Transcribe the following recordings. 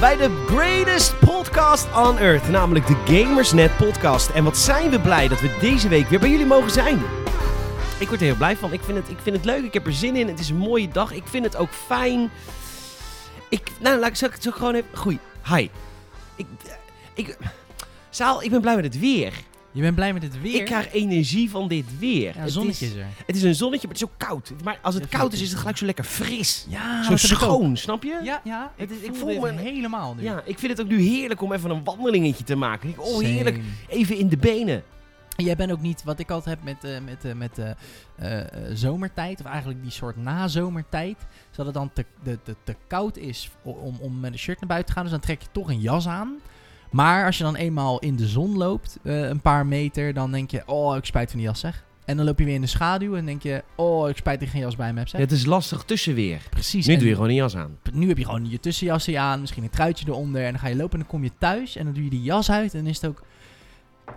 Bij de greatest podcast on earth, namelijk de Gamersnet podcast. En wat zijn we blij dat we deze week weer bij jullie mogen zijn. Ik word er heel blij van. Ik vind het, ik vind het leuk, ik heb er zin in. Het is een mooie dag. Ik vind het ook fijn. Ik, nou, laat ik, ik het zo gewoon even... Goeie, hi. Ik, ik, Saal, ik ben blij met het weer. Je bent blij met het weer? Ik krijg energie van dit weer. Ja, Het zonnetje is- is er. Het is een zonnetje, maar het is ook koud. Maar als het koud is, is het gelijk zo lekker fris. Ja, zo schoon, snap je? Ja, ja. Het Ik, is- ik voel, me- helemaal nu. Ja, ik vind het ook nu heerlijk om even een wandelingetje te maken. Ik oh, Same. heerlijk. Even in de benen. Jij bent ook niet, wat ik altijd heb met, eh, met, eh, met eh, zomertijd, of eigenlijk die soort nazomertijd, zodat het dan te, de, te, te koud is om, om met een shirt naar buiten te gaan. Dus dan trek je toch een jas aan. Maar als je dan eenmaal in de zon loopt, eh, een paar meter, dan denk je, oh, ik spijt van die jas zeg. En dan loop je weer in de schaduw en denk je, oh, ik spijt dat ik geen jas bij me heb zeg. Het is lastig tussenweer. Precies. Nu en- doe je gewoon een jas aan. nu heb je gewoon je tussenjasje aan, misschien een truitje eronder. En dan ga je lopen en dan kom je thuis en dan doe je die jas uit. En dan is het ook...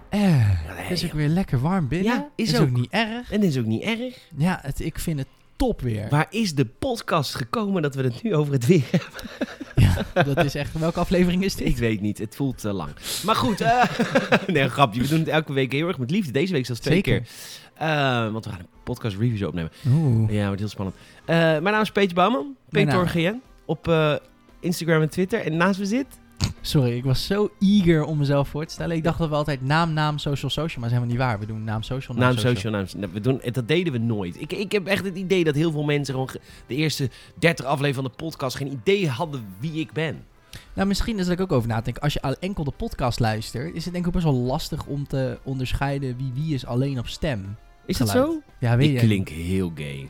Eh, het is ook weer lekker warm binnen. Ja, is is ook. ook niet erg. En is ook niet erg. Ja, het, ik vind het top weer. Waar is de podcast gekomen dat we het nu over het weer hebben? Ja, dat is echt... Welke aflevering is dit? Ik weet niet, het voelt te lang. Maar goed, eh, nee, een grapje. We doen het elke week heel erg met liefde. Deze week zelfs twee Zeker. keer. Eh, want we gaan een podcast reviews opnemen. Oeh. Ja, wordt heel spannend. Eh, mijn naam is Peter Bouwman, Peter op eh, Instagram en Twitter. En naast me zit... Sorry, ik was zo eager om mezelf voor te stellen. Ik dacht dat we altijd naam, naam, social, social. Maar dat is helemaal niet waar. We doen naam, social, naam, Naam social, naam nou, we doen, Dat deden we nooit. Ik, ik heb echt het idee dat heel veel mensen gewoon ge- de eerste 30 afleveringen van de podcast geen idee hadden wie ik ben. Nou, misschien is dat ik ook over nadenk. Als je enkel de podcast luistert, is het denk ik ook best wel lastig om te onderscheiden wie wie is alleen op stem. Is dat Geluid. zo? Ja, weet Ik je. klink heel gay.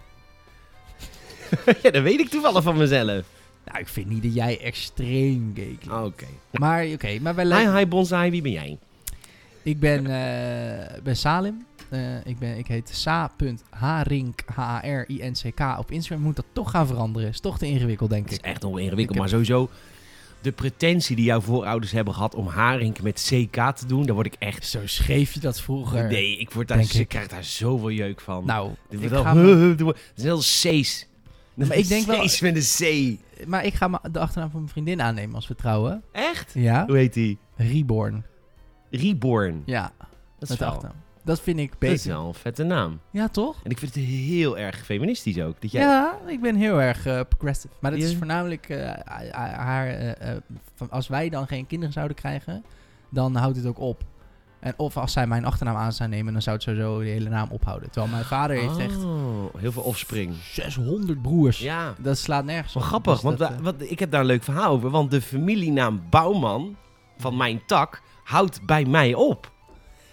ja, dat weet ik toevallig van mezelf. Nou, ik vind niet dat jij extreem gay klinkt. Oké. Maar oké, maar wij Hi, lijken... hi, bonsai, wie ben jij? Ik ben, eh, ben Salim. Eh, ik, ben, ik heet sa.harink, H-A-R-I-N-C-K op Instagram. Moet dat toch gaan veranderen? Is toch te ingewikkeld, denk Het is ik. echt nog ingewikkeld, Ik maar sowieso... De pretentie die jouw voorouders hebben gehad om Haring met CK te doen, daar word ik echt... Zo schreef je dat vroeger. Nee, ik, word daar, ik ik. krijg daar zoveel jeuk van. Nou, ik ga wel- Het is heel C's. Maar ik denk wel- C's met een C. maar ik ga maar de achternaam van mijn vriendin aannemen als we trouwen. Echt? Ja? Hoe heet die? Reborn. Reborn. Ja, Dat is, wel, achternaam. Dat vind ik dat is beter. wel een vette naam. Ja, toch? En ik vind het heel erg feministisch ook. Dat jij... Ja, ik ben heel erg eh, progressive. Maar dat Ja. is voornamelijk eh, haar... eh, van als wij dan geen kinderen zouden krijgen, dan houdt het ook op. En of als zij mijn achternaam aan zou nemen, dan zou het sowieso de hele naam ophouden. Terwijl mijn vader heeft echt Oh, heel veel offspring. 600 broers. Ja. Dat slaat nergens Wel op. grappig, Dus want dat, wa- eh, wat, ik heb daar een leuk verhaal over. Want de familienaam Bouwman van mijn tak houdt bij mij op.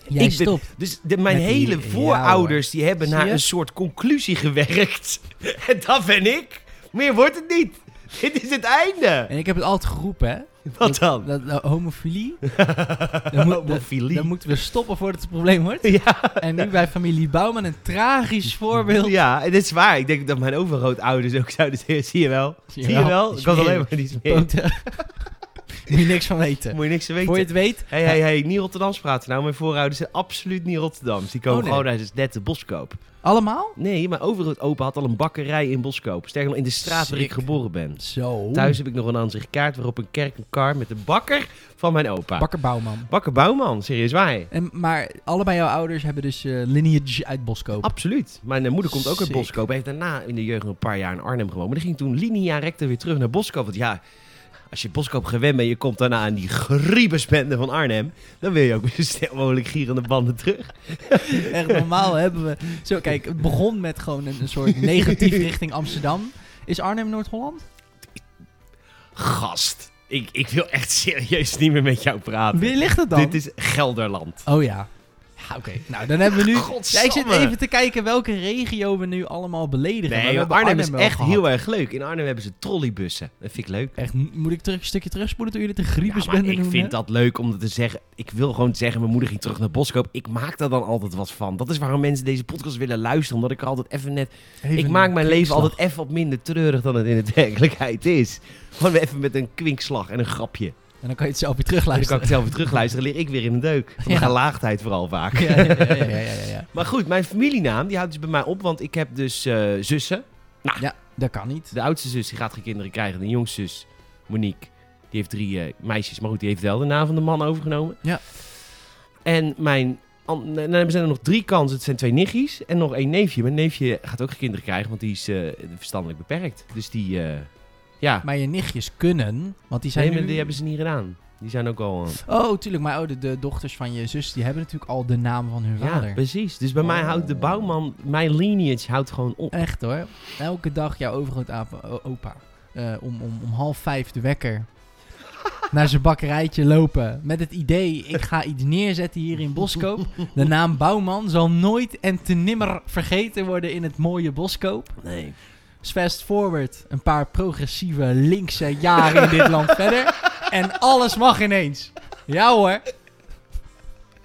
jij ik ben- stopt. Dus de, mijn Met die- hele ja, voorouders die hebben Zie naar je? een soort conclusie gewerkt. en dat ben ik. Meer wordt het niet. Dit is het einde. En ik heb het altijd geroepen, hè. Wat dan? Dat, dat homofilie, dan, moet, Homofilie. dan moeten we stoppen voordat het een probleem wordt. Ja. En nu bij familie Bouwman een tragisch voorbeeld. Ja, en dit is waar. Ik denk dat mijn overgrootouders ook zouden zeggen, zie je wel. Zie je wel? Die Ik kan alleen maar niet meer. Moet je niks van weten. Moet je niks te weten. Voor je het weet, Hé, hé, hé, niet Rotterdams praten nou. Mijn voorouders zijn absoluut niet Rotterdams. Die komen Oh, nee. gewoon uit net de Boskoop. allemaal? Nee, mijn overgrootopa had al een bakkerij in Boskoop. Sterker nog, in de straat waar ik geboren ben. Zo. Thuis heb ik nog een ansichtkaart waarop een kerk, een kar met de bakker van mijn opa. Bakker Bouwman. Bakker Bouwman, serieus waar. En, maar allebei jouw ouders hebben dus eh, lineage uit Boskoop. Absoluut. Mijn eh, moeder komt ook uit. Boskoop. Hij heeft daarna in de jeugd een paar jaar in Arnhem gewoond. Maar die ging toen linea recta weer terug naar Boskoop. Want ja, als je Boskoop gewend bent, je komt daarna aan die griebesbende van Arnhem. Dan wil je ook weer zo snel mogelijk gierende banden terug. Echt normaal hebben we... Zo, kijk, het begon met gewoon een, een soort negatief richting Amsterdam. Is Arnhem Noord-Holland? Gast, ik, ik wil echt serieus niet meer met jou praten. Wie ligt het dan? Dit is Gelderland. Oh ja. Ja, oké. Nou, dan hebben we nu... Ja, ik zit even te kijken welke regio we nu allemaal beledigen. Maar Nee, maar Arnhem, is echt gehad. heel erg leuk. In Arnhem hebben ze trolleybussen. Dat vind ik leuk. Echt, moet ik terug, een stukje terugspoelen toen jullie de Ja, griepers maar benden ik vind dat leuk om te zeggen. Ik wil gewoon zeggen, mijn moeder ging terug naar Boskoop. Ik maak daar dan altijd wat van. Dat is waarom mensen deze podcast willen luisteren. Omdat ik altijd even net... Even ik maak mijn leven altijd even wat minder treurig dan het in de werkelijkheid is. Gewoon even met een kwinkslag en een grapje. En dan kan je het zelf weer En dan kan ik terugluisteren. het zelf weer terugluisteren. lig ik weer in een deuk. Van de Ja. gelaagdheid vooral vaak. Ja, ja, ja, ja, ja, ja, ja. Maar goed, mijn familienaam die houdt dus bij mij op. Want ik heb dus eh, zussen. Dat kan niet. De oudste zus die gaat geen kinderen krijgen. De jongste zus, Monique, Die heeft drie eh, meisjes, maar goed, die heeft wel de naam van de man overgenomen. Ja. En mijn... an- Dan hebben ze er nog drie kansen. Het zijn twee nichtjes en nog één neefje. Mijn neefje gaat ook geen kinderen krijgen, want die is eh, verstandelijk beperkt. Dus die, ja... Maar je nichtjes kunnen, want die zijn Nee, maar nu... die hebben ze niet gedaan. Die zijn ook al... eh, Oh, tuurlijk. Maar oh, de, de dochters van je zus, die hebben natuurlijk al de naam van hun ja, vader. precies. Dus bij mij houdt de Oh. bouwman... Mijn lineage houdt gewoon op. Echt hoor. Elke dag jouw overgrootopa eh om, om, om half vijf de wekker naar zijn bakkerijtje lopen. Met het idee, ik ga iets neerzetten hier in Boskoop. De naam Bouwman zal nooit en te nimmer vergeten worden in het mooie Boskoop. Nee. Dus fast forward, een paar progressieve linkse jaren in dit land verder. En alles mag ineens. Ja hoor.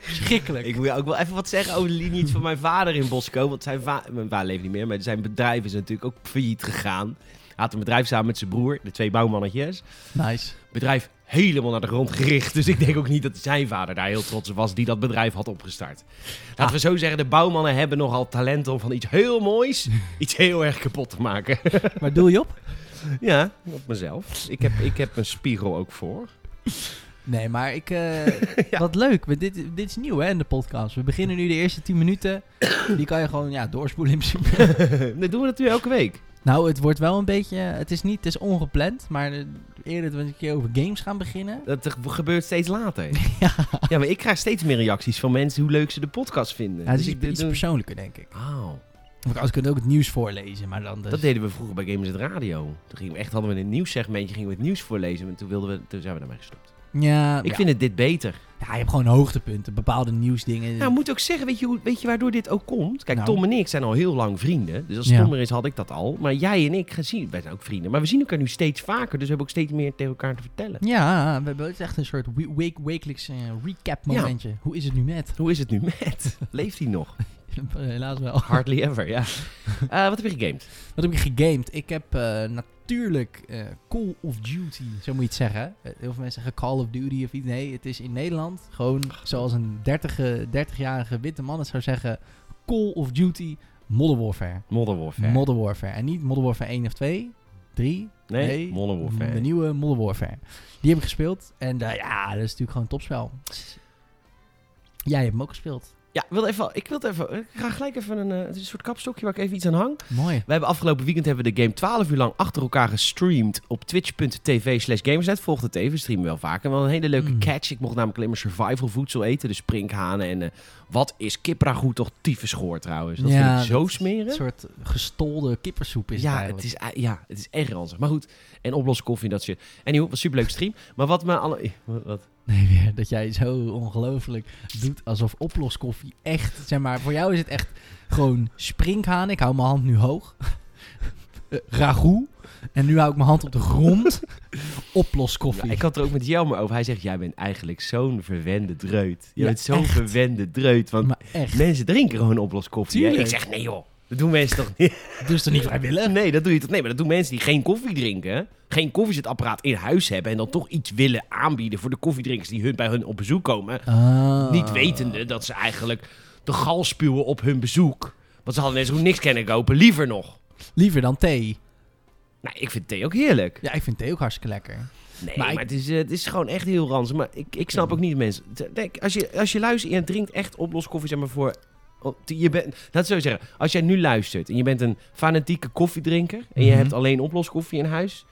Schrikkelijk. Ik wil ook wel even wat zeggen over de lineage van mijn vader in Bosco. Want zijn va mijn vader leeft niet meer, maar zijn bedrijf is natuurlijk ook failliet gegaan. Hij had een bedrijf samen met zijn broer, de twee bouwmannetjes. Nice. Bedrijf helemaal naar de grond gericht. Dus ik denk ook niet dat zijn vader daar heel trots op was die dat bedrijf had opgestart. Laten Ah. we zo zeggen, de bouwmannen hebben nogal talent om van iets heel moois iets heel erg kapot te maken. Waar doe je op? ja, op mezelf. Ik heb, ik heb een spiegel ook voor. Nee, maar ik... eh, Wat leuk. Dit, dit is nieuw hè, in de podcast. We beginnen nu de eerste 10 minuten. Die kan je gewoon ja, doorspoelen in principe. Dat doen we natuurlijk elke week. Nou, het wordt wel een beetje... Het is niet... Het is ongepland. Maar eerder dat we een keer over games gaan beginnen. Dat gebeurt steeds later. ja, Ja, maar ik krijg steeds meer reacties van mensen hoe leuk ze de podcast vinden. ja, het is Dus iets, ik iets doe- persoonlijker, denk ik. Oh, Want als kunnen ook het nieuws voorlezen. Maar dan dus... dat deden we vroeger bij Gamers het Radio. Toen gingen we echt, hadden we een nieuwssegmentje, gingen we het nieuws voorlezen. En toen, wilden we, toen zijn we daarmee gestopt. Ja, Ik ja. vind het dit beter. ja, je hebt gewoon hoogtepunten. Bepaalde nieuwsdingen. Nou, moet ook zeggen, weet je, hoe, weet je waardoor dit ook komt? Kijk, Nou. Tom en ik zijn al heel lang vrienden. Dus als Ja. Tom er is, had ik dat al. Maar jij en ik, gezien, wij zijn ook vrienden. Maar we zien elkaar nu steeds vaker. Dus we hebben ook steeds meer tegen elkaar te vertellen. Ja, we hebben het is echt een soort we- week, wekelijks eh, recap momentje. Hoe is het nu met? Hoe is het nu met? Leeft hij nog? Helaas wel. Hardly ever, ja. Eh, wat heb je gegamed? Wat heb ik gegamed? Ik heb eh, natuurlijk eh, Call of Duty, zo moet je het zeggen. Eh, heel veel mensen zeggen Call of Duty of iets. Nee, het is in Nederland gewoon zoals een 30 30-jarige witte man het zou zeggen. Call of Duty Modern Warfare. Modern Warfare. Modern Warfare. En niet Modern Warfare 1 of 2, 3. nee, Modern Warfare. De nieuwe Modern Warfare. Die heb ik gespeeld. En eh, ja, dat is natuurlijk gewoon een topspel. Jij hebt hem ook gespeeld. Ja, ik wil even, ik wil het even, ik ga gelijk even een, eh, het is een soort kapstokje waar ik even iets aan hang. Mooi. We hebben afgelopen weekend hebben we de game 12 uur lang achter elkaar gestreamd op twitch.tv slash gamersnet. Volg het even, we streamen wel vaker. Wel een hele leuke Mm. catch. Ik mocht namelijk alleen maar survival voedsel eten, dus sprinkhanen en eh, wat is kipragoed toch tyfusgoor trouwens. Dat Ja, vind ik zo smerig. Een soort gestolde kippersoep is ja, het is, ja, het is erg ranzig. Maar goed, en oploskoffie en dat shit. En was een superleuke stream. Maar wat me alle... Wat? Nee, weer dat jij zo ongelooflijk doet alsof oploskoffie echt, zeg maar, voor jou is het echt gewoon sprinkhaan. Ik hou mijn hand nu hoog. Eh, ragout. En nu hou ik mijn hand op de grond. Oploskoffie. Ja, ik had er ook met Jelmer over. Hij zegt, jij bent eigenlijk zo'n verwende dreut. Je Ja, bent zo'n verwende dreut. Want mensen drinken gewoon oploskoffie. Ik zeg, nee joh. Dat doen mensen toch niet? doe ze toch niet vrijwillig? Nee, dat doe je toch? Nee, maar dat doen mensen die geen koffie drinken. Geen koffiezetapparaat in huis hebben. En dan toch iets willen aanbieden voor de koffiedrinkers die hun, bij hun op bezoek komen. Ah. Niet wetende dat ze eigenlijk de gal spuwen op hun bezoek. Want ze hadden net zo niks kennen kopen. Liever nog. Liever dan thee. Nou, ik vind thee ook heerlijk. Ja, ik vind thee ook hartstikke lekker. Nee, Maar maar, ik- het, is, eh, het is gewoon echt heel ranzig. Maar ik, ik snap ook niet mensen. Denk, als, je, als je luistert en je drinkt echt oploskoffie, zeg maar voor... oh, Je bent, laat het zo zeggen. Als jij nu luistert en je bent een fanatieke koffiedrinker... en je Mhm. hebt alleen oploskoffie in huis...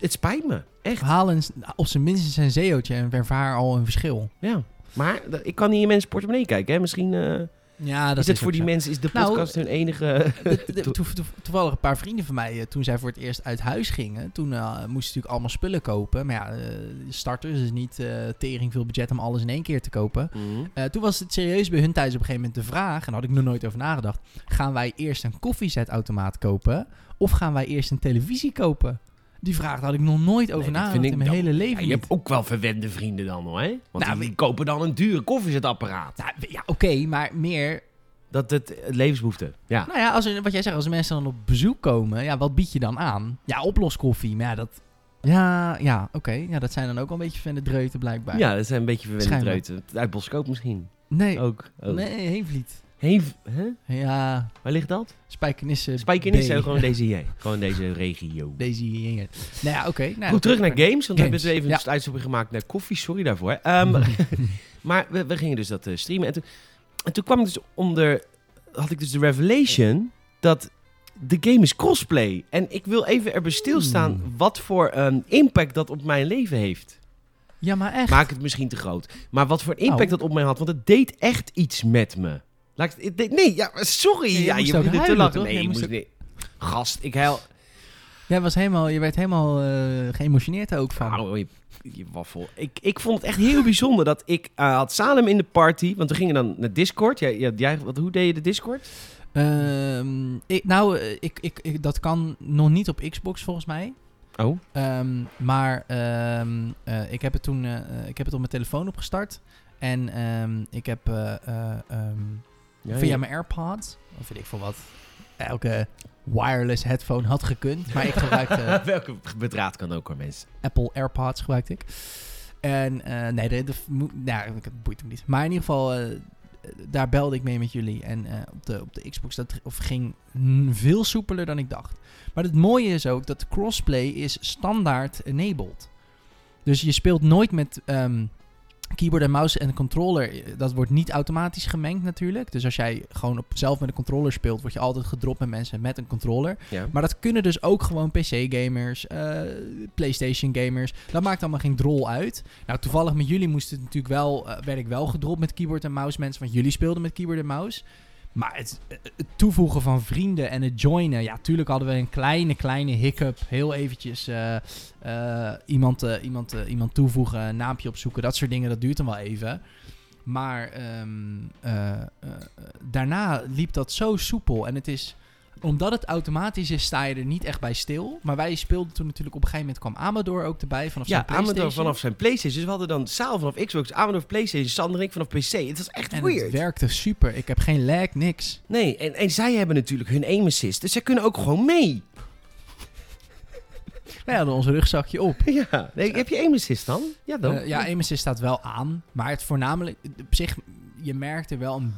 Het spijt me. Echt. Haal een, op zijn minst een zeeootje en ervaar al een verschil. Ja. Maar dat- ik kan niet in mensen portemonnee kijken. Hè? Misschien eh, Ja, dat is het voor die zo. mensen... is de Nou, podcast hun enige... De- de- to- to- toevallig een paar vrienden van mij, eh, toen zij voor het eerst uit huis gingen, toen eh, moesten ze natuurlijk allemaal spullen kopen. Maar ja, eh, starters, dus niet eh tering veel budget om alles in één keer te kopen. Mhm. Eh, toen was het serieus bij hun thuis op een gegeven moment de vraag, en daar had ik nog nooit over nagedacht, gaan wij eerst een koffiezetautomaat kopen of gaan wij eerst een televisie kopen? Die vraag had ik nog nooit over Nee, nagedacht in mijn hele leven Ja, je hebt ook wel verwende vrienden dan hoor. Hè? Want Nou, die we- kopen dan een dure koffiezetapparaat. Nou, ja, oké, maar meer Dat het, het levensbehoefte. Ja. Nou ja, als er, wat jij zegt, als mensen dan op bezoek komen, ja, wat bied je dan aan? Ja, oploskoffie, maar ja, dat... Ja, ja, oké. Ja, dat zijn dan ook wel een beetje van de dreuten blijkbaar. Ja, dat zijn een beetje verwende dreuten. Uit Boskoop misschien. Nee, Ook. ook. nee, Heenvliet. Heef, hè? Ja, Waar ligt dat? Spijkenisse. Spijkenisse, B. gewoon deze hier. Gewoon deze regio. Deze hier. Nou ja, oké. nou, Goed, terug naar games. Want we hebben dus even ja. een uitstapje gemaakt naar koffie. Sorry daarvoor. Ehm, maar we, we gingen dus dat eh, streamen. En toen, en toen kwam ik dus onder... Had ik dus de revelation dat de game is crossplay. En ik wil even erbij stilstaan Hmm. wat voor een impact dat op mijn leven heeft. Ja, maar echt. Maak het misschien te groot. Maar wat voor impact Oh. dat op mij had. Want het deed echt iets met me. Laat ik, nee, ja, sorry. Ja, je Ja, moest je er te lachen. toch? Nee, Je moest moest ook- niet. Gast, ik huil. Jij was helemaal, je werd helemaal eh, geëmotioneerd ook van. Je, je waffel. Ik, ik vond het echt heel bijzonder dat ik eh, had Salem in de party. Want we gingen dan naar Discord. Jij, jij, jij- wat, hoe deed je de Discord? Ehm, ik, nou, eh, ik, ik, ik, dat kan nog niet op Xbox volgens mij. Oh. Ehm, maar ehm, eh, ik heb het toen ik heb het op mijn telefoon opgestart. En ehm, ik heb via mijn AirPods, of weet ik veel wat, elke wireless headphone had gekund. Maar ik gebruikte Welke bedraad kan ook hoor, mensen. Apple AirPods gebruikte ik. En eh, nee, de, de, mo- nou, het boeit hem niet. Maar in ieder geval, eh, daar belde ik mee met jullie. En eh, op, de, op de Xbox dat of ging veel soepeler dan ik dacht. Maar het mooie is ook dat crossplay is standaard enabled. Dus je speelt nooit met ehm, keyboard en mouse en controller. Dat wordt niet automatisch gemengd natuurlijk. Dus als jij gewoon op, zelf met een controller speelt, word je altijd gedropt met mensen met een controller. Ja. Maar dat kunnen dus ook gewoon PC-gamers, eh, PlayStation-gamers. Dat maakt allemaal geen drol uit. Nou, toevallig met jullie moest het natuurlijk wel, eh, werd ik wel gedropt met keyboard en mouse, mensen. Want jullie speelden met keyboard en mouse. Maar het, toevoegen van vrienden en het joinen. Ja, tuurlijk hadden we een kleine, kleine hiccup. Heel eventjes eh, eh, iemand, eh, iemand, iemand toevoegen, een naampje opzoeken. Dat soort dingen, dat duurt dan wel even. Maar ehm, eh, eh, daarna liep dat zo soepel. En het is omdat het automatisch is, sta je er niet echt bij stil. Maar wij speelden toen natuurlijk op een gegeven moment kwam Amador ook erbij vanaf Ja, zijn Amador PlayStation. vanaf zijn PlayStation. Dus we hadden dan Saal vanaf Xbox, Amador vanaf PlayStation, Sander en ik vanaf PC. Het was echt En weird. het werkte super. Ik heb geen lag, niks. Nee, en, en zij hebben natuurlijk hun aim assist. Dus zij kunnen ook gewoon mee. Wij hadden onze rugzakje op. Ja. Nee, heb je aim assist dan? Ja, dan. Eh, ja, aim assist staat wel aan. Maar het voornamelijk... Op zich, je merkt er wel een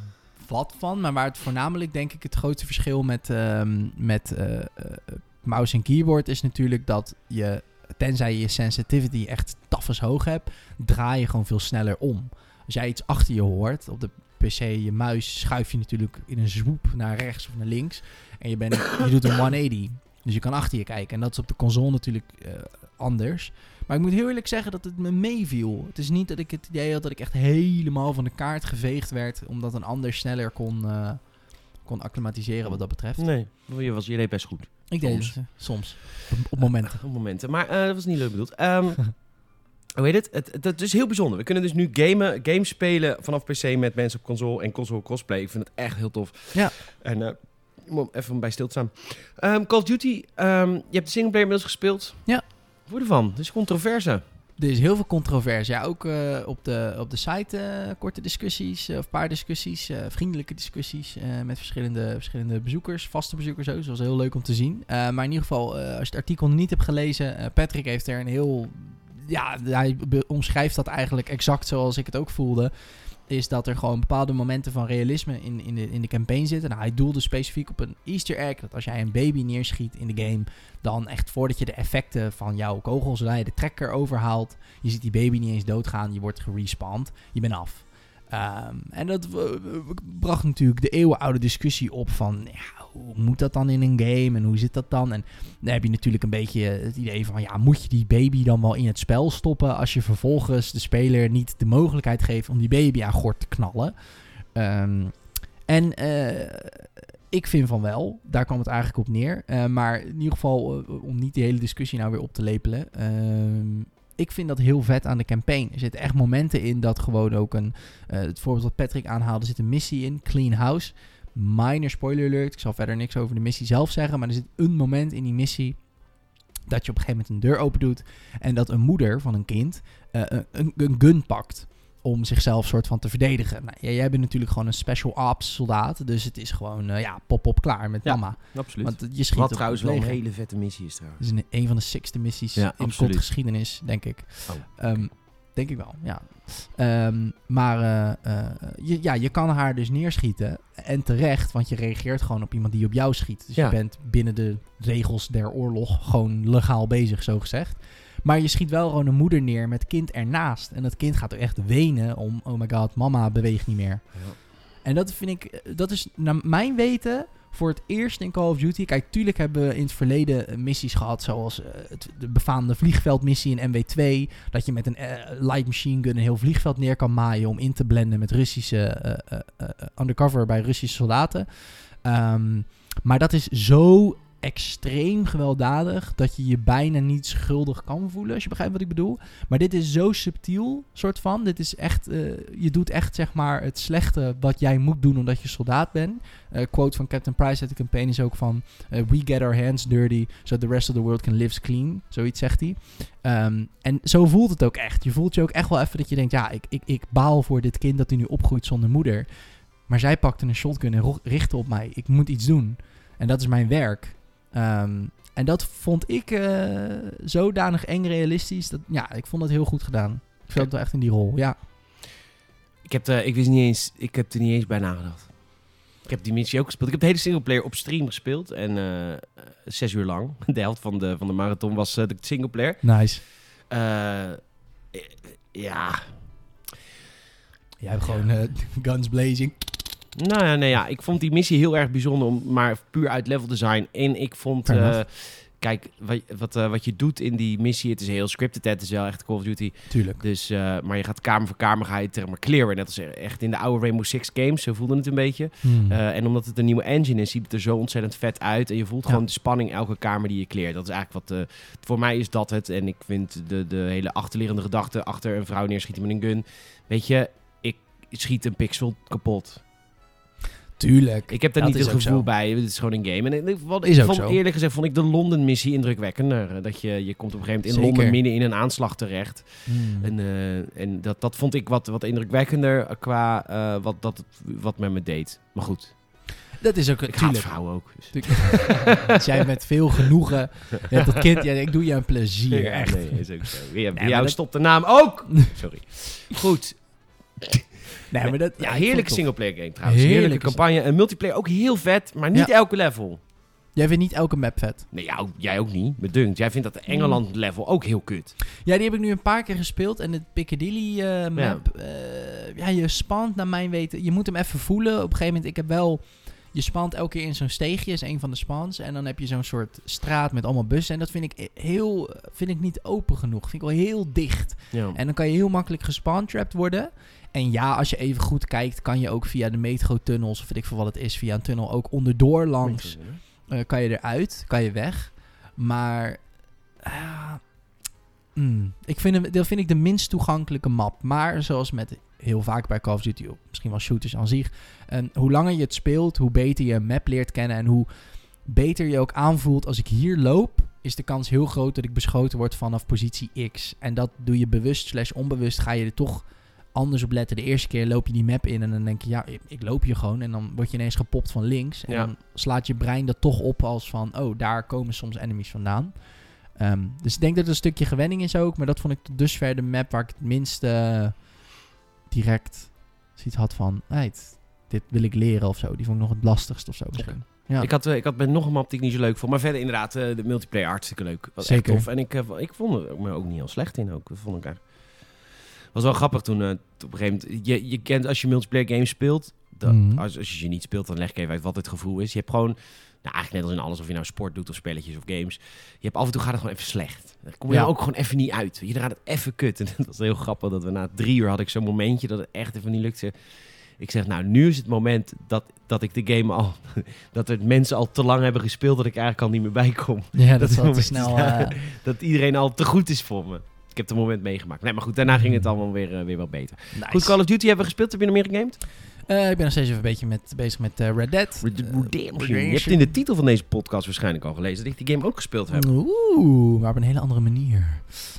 wat van. Maar waar het voornamelijk, denk ik, het grootste verschil met, ehm, met eh, eh, mouse en keyboard is natuurlijk dat je... Tenzij je sensitivity echt tafels hoog hebt, draai je gewoon veel sneller om. Als jij iets achter je hoort, op de PC, je muis, schuif je natuurlijk in een zwoep naar rechts of naar links. En je, bent, je doet een 180. Dus je kan achter je kijken. En dat is op de console natuurlijk eh, anders. Maar ik moet heel eerlijk zeggen dat het me meeviel. Het is niet dat ik het idee had dat ik echt helemaal van de kaart geveegd werd. Omdat een ander sneller kon, eh, kon acclimatiseren wat dat betreft. Nee, je, was, je deed best goed. Ik deed Soms. het eh, soms. Op, momenten. Op momenten. Maar eh, dat was niet leuk bedoeld. Ehm, hoe heet het? Het, het? Het is heel bijzonder. We kunnen dus nu gamen, games spelen vanaf PC met mensen op console en console crossplay. Ik vind het echt heel tof. Ja. En eh, even bij stil te staan. Ehm, Call of Duty, ehm, je hebt de singleplayer inmiddels gespeeld. Ja. Hoe ervan? Het is controverse. Er is heel veel controverse. Ja, ook eh, op, de, op de site eh, korte discussies, eh, of paar discussies, vriendelijke discussies met verschillende, verschillende bezoekers, vaste bezoekers ook. Dat was heel leuk om te zien. Maar in ieder geval, als je het artikel niet hebt gelezen, Patrick heeft er een heel... Ja, hij omschrijft dat eigenlijk exact zoals ik het ook voelde. Is dat er gewoon bepaalde momenten van realisme in, in, de, in de campaign zitten. Nou, hij doelde specifiek op een easter egg. Dat als jij een baby neerschiet in de game, dan echt voordat je de effecten van jouw kogel, zodra je de trekker overhaalt, je ziet die baby niet eens doodgaan, je wordt gerespawned, je bent af. Ehm, en dat eh, bracht natuurlijk de eeuwenoude discussie op van, hoe moet dat dan in een game en hoe zit dat dan? En dan heb je natuurlijk een beetje het idee van, ja, moet je die baby dan wel in het spel stoppen als je vervolgens de speler niet de mogelijkheid geeft om die baby aan gort te knallen? Ehm, en eh, ik vind van wel, daar kwam het eigenlijk op neer. Eh, maar in ieder geval, om niet die hele discussie nou weer op te lepelen. Ik vind dat heel vet aan de campaign. Er zitten echt momenten in dat gewoon ook een... eh, het voorbeeld wat Patrick aanhaalde, er zit een missie in, Clean House. Minor spoiler alert, ik zal verder niks over de missie zelf zeggen. Maar er zit een moment in die missie dat je op een gegeven moment een deur open doet. En dat een moeder van een kind eh, een, een gun pakt om zichzelf soort van te verdedigen. Nou, jij, jij bent natuurlijk gewoon een special ops soldaat. Dus het is gewoon, eh, ja, pop-op klaar met Ja, mama. Absoluut. Want je schiet Wat trouwens wel een hele vette missie is trouwens. Het is een, een van de sixte missies Ja, in de absoluut. geschiedenis, denk ik. Oh, Ehm, denk ik wel, ja. Ehm, maar eh, eh, je, ja, je kan haar dus neerschieten. En terecht, want je reageert gewoon op iemand die op jou schiet. Dus Ja. je bent binnen de regels der oorlog gewoon legaal bezig, zo gezegd. Maar je schiet wel gewoon een moeder neer met kind ernaast. En dat kind gaat er echt wenen om, oh my god, mama beweegt niet meer. En dat vind ik, dat is naar mijn weten voor het eerst in Call of Duty. Kijk, tuurlijk hebben we in het verleden missies gehad, zoals eh, het, de befaamde vliegveldmissie in MW2. Dat je met een eh, light machine gun een heel vliegveld neer kan maaien om in te blenden met Russische eh, undercover bij Russische soldaten. Ehm, maar dat is zo extreem gewelddadig dat je je bijna niet schuldig kan voelen, als je begrijpt wat ik bedoel. Maar dit is zo subtiel, soort van. Dit is echt, eh, je doet echt zeg maar het slechte wat jij moet doen omdat je soldaat bent. Eh, quote van Captain Price uit de campaign is ook van... eh, We get our hands dirty so the rest of the world can live clean. Zoiets zegt hij. Ehm, en zo voelt het ook echt. Je voelt je ook echt wel even dat je denkt... Ja, ik, ik, ik baal voor dit kind dat hij nu opgroeit zonder moeder. Maar zij pakte een shotgun en richtte op mij. Ik moet iets doen. En dat is mijn werk. Ehm, en dat vond ik eh, zodanig eng realistisch. Dat, ja, ik vond het heel goed gedaan. Ik viel wel echt in die rol, ja. Ik heb, de, ik wist niet eens, ik heb er niet eens bij nagedacht. Ik heb die missie ook gespeeld. Ik heb de hele singleplayer op stream gespeeld. En eh, zes uur lang. De helft van de, van de marathon was eh, de singleplayer. Nice. Eh, ja, Jij hebt gewoon eh, guns blazing. Nou ja, nee, ja, ik vond die missie heel erg bijzonder, om, maar puur uit level design. En ik vond, eh, kijk, wat, wat, eh, wat je doet in die missie, het is heel scripted, het is wel echt Call of Duty. Tuurlijk. Dus, eh, maar je gaat kamer voor kamer, ga je het maar clearen. Net als echt in de oude Rainbow Six games, zo voelde het een beetje. Hmm. En omdat het een nieuwe engine is, ziet het er zo ontzettend vet uit. En je voelt Ja. gewoon de spanning elke kamer die je cleart. Dat is eigenlijk wat, voor mij is dat het. En ik vind de, de hele achterliggende gedachte achter een vrouw neerschieten met een gun. Weet je, ik schiet een pixel kapot. Tuurlijk. Ik heb daar Dat niet het gevoel zo. bij. Het is gewoon een game. En ik, wat, Is ik ook vond, zo. eerlijk gezegd vond ik de Londen-missie indrukwekkender. Eh, Dat je, je komt op een gegeven moment in Zeker. Londen midden in een aanslag terecht. Hmm. En, eh, en dat, dat vond ik wat, wat indrukwekkender eh, qua eh, wat, dat, wat met me deed. Maar goed, Dat is ook ik haat tuurlijk. vrouwen ook. Dus. Jij met veel genoegen. Je hebt dat kind, ja, ik doe je een plezier. Ja, echt. nee, is ook zo. Bij jou dat- stopt de naam ook. Sorry. Goed. Nee, maar dat, Ja, heerlijke singleplayer game trouwens. Heerlijke Heerlijke campagne. En multiplayer ook heel vet, maar niet Ja. elke level. Jij vindt niet elke map vet. Nee, jou, jij ook niet. Bedunkt. Jij vindt dat de Engeland level ook heel kut. Ja, die heb ik nu een paar keer gespeeld. En het Piccadilly eh, map, ja. ja, je spant naar mijn weten. Je moet hem even voelen. Op een gegeven moment, ik heb wel... Je spant elke keer in zo'n steegje, is een van de spans. En dan heb je zo'n soort straat met allemaal bussen. En dat vind ik heel, vind ik niet open genoeg. Vind ik wel heel dicht. Ja. En dan kan je heel makkelijk gespawntrapped worden. En ja, als je even goed kijkt, kan je ook via de metrotunnels, of weet ik veel wat het is, via een tunnel ook onderdoor langs. eh, kan je eruit, kan je weg. Maar ah, mm, ik vind hem, dat vind ik de minst toegankelijke map. Maar zoals met heel vaak bij Call of Duty, misschien wel shooters aan zich. En hoe langer je het speelt, hoe beter je een map leert kennen. En hoe beter je ook aanvoelt als ik hier loop. Is de kans heel groot dat ik beschoten word vanaf positie X. En dat doe je bewust slash onbewust. Ga je er toch anders op letten. De eerste keer loop je die map in en dan denk je, ja, ik, loop hier gewoon. En dan word je ineens gepopt van links. En Ja. dan slaat je brein dat toch op als van, oh, daar komen soms enemies vandaan. Ehm, dus ik denk dat het een stukje gewenning is ook. Maar dat vond ik tot dusver de map waar ik het minst eh, direct zoiets had van, hey, dit wil ik leren of zo. Die vond ik nog het lastigst of zo misschien. Ja. Ik, had, eh, ik had met nog een map die ik niet zo leuk vond. Maar verder inderdaad, eh, de multiplayer hartstikke leuk. Was Zeker. echt tof. En ik, eh, ik vond er me ook niet heel slecht in. Ook. Dat vond ik echt... was wel grappig toen eh, op een gegeven moment... Je, je kent als je multiplayer games speelt... dat- Mhm. als, als je ze niet speelt, dan leg ik even uit wat het gevoel is. Je hebt gewoon... Nou, eigenlijk net als in alles, of je nou sport doet of spelletjes of games. Je hebt af en toe gaat het gewoon even slecht. Dan kom je Ja. er ook gewoon even niet uit. Je gaat het even kut. En dat was heel grappig dat we na drie uur had ik zo'n momentje dat het echt even niet lukte. Ik zeg, nou, nu is het moment dat, dat ik de game al... dat er mensen al te lang hebben gespeeld dat ik eigenlijk al niet meer bij kom. Ja, Dat dat is wel te snel. eh, Dat iedereen al te goed is voor me. Heb het moment meegemaakt. Nee, maar goed, daarna ging het allemaal weer, eh, weer wat beter. nice. Goed, Call of Duty hebben we gespeeld. Heb je nog meer gegamed? Eh, ik ben nog steeds even een beetje met, bezig met eh, Red Dead. Red- Redemption. Je hebt in de titel van deze podcast waarschijnlijk al gelezen dat ik die game ook gespeeld heb. Oeh, maar op een hele andere manier.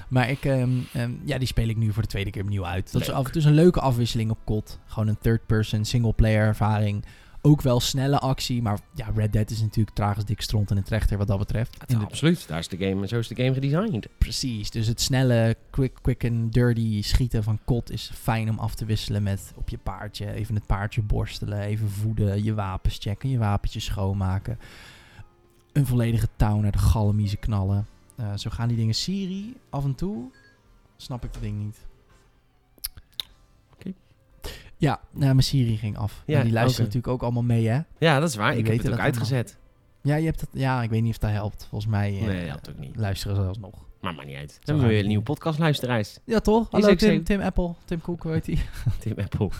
Maar ik, ehm, ehm, ja, die speel ik nu voor de tweede keer opnieuw uit. Dat is af en toe een leuke afwisseling op kot. Gewoon een third-person single-player ervaring. Ook wel snelle actie, maar ja, Red Dead is natuurlijk tragisch dik stront in het rechter wat dat betreft. Ja, In de- absoluut. Daar is de game, zo is de game gedesigned. Precies, dus het snelle, quick, quick and dirty schieten van kot is fijn om af te wisselen met op je paardje. Even het paardje borstelen, even voeden, je wapens checken, je wapentjes schoonmaken. Een volledige touw naar de galmiezen knallen. Eh, zo gaan die dingen Siri af en toe. Snap ik dat ding niet. Ja, nou, mijn Siri ging af. Ja, die luistert oké. natuurlijk ook allemaal mee, hè? Ja, dat is waar. Die ik heb het ook dat uitgezet. Ja, je hebt het, ja, ik weet niet of dat helpt. Volgens mij eh, Nee, dat niet. luisteren ze alsnog. Maar maakt niet uit. Dan gaan hebben we weer we een nieuwe podcastluisteraars. Ja, toch? Hallo Tim, zo. Tim Apple, Tim Cook, heet hij? Tim Apple.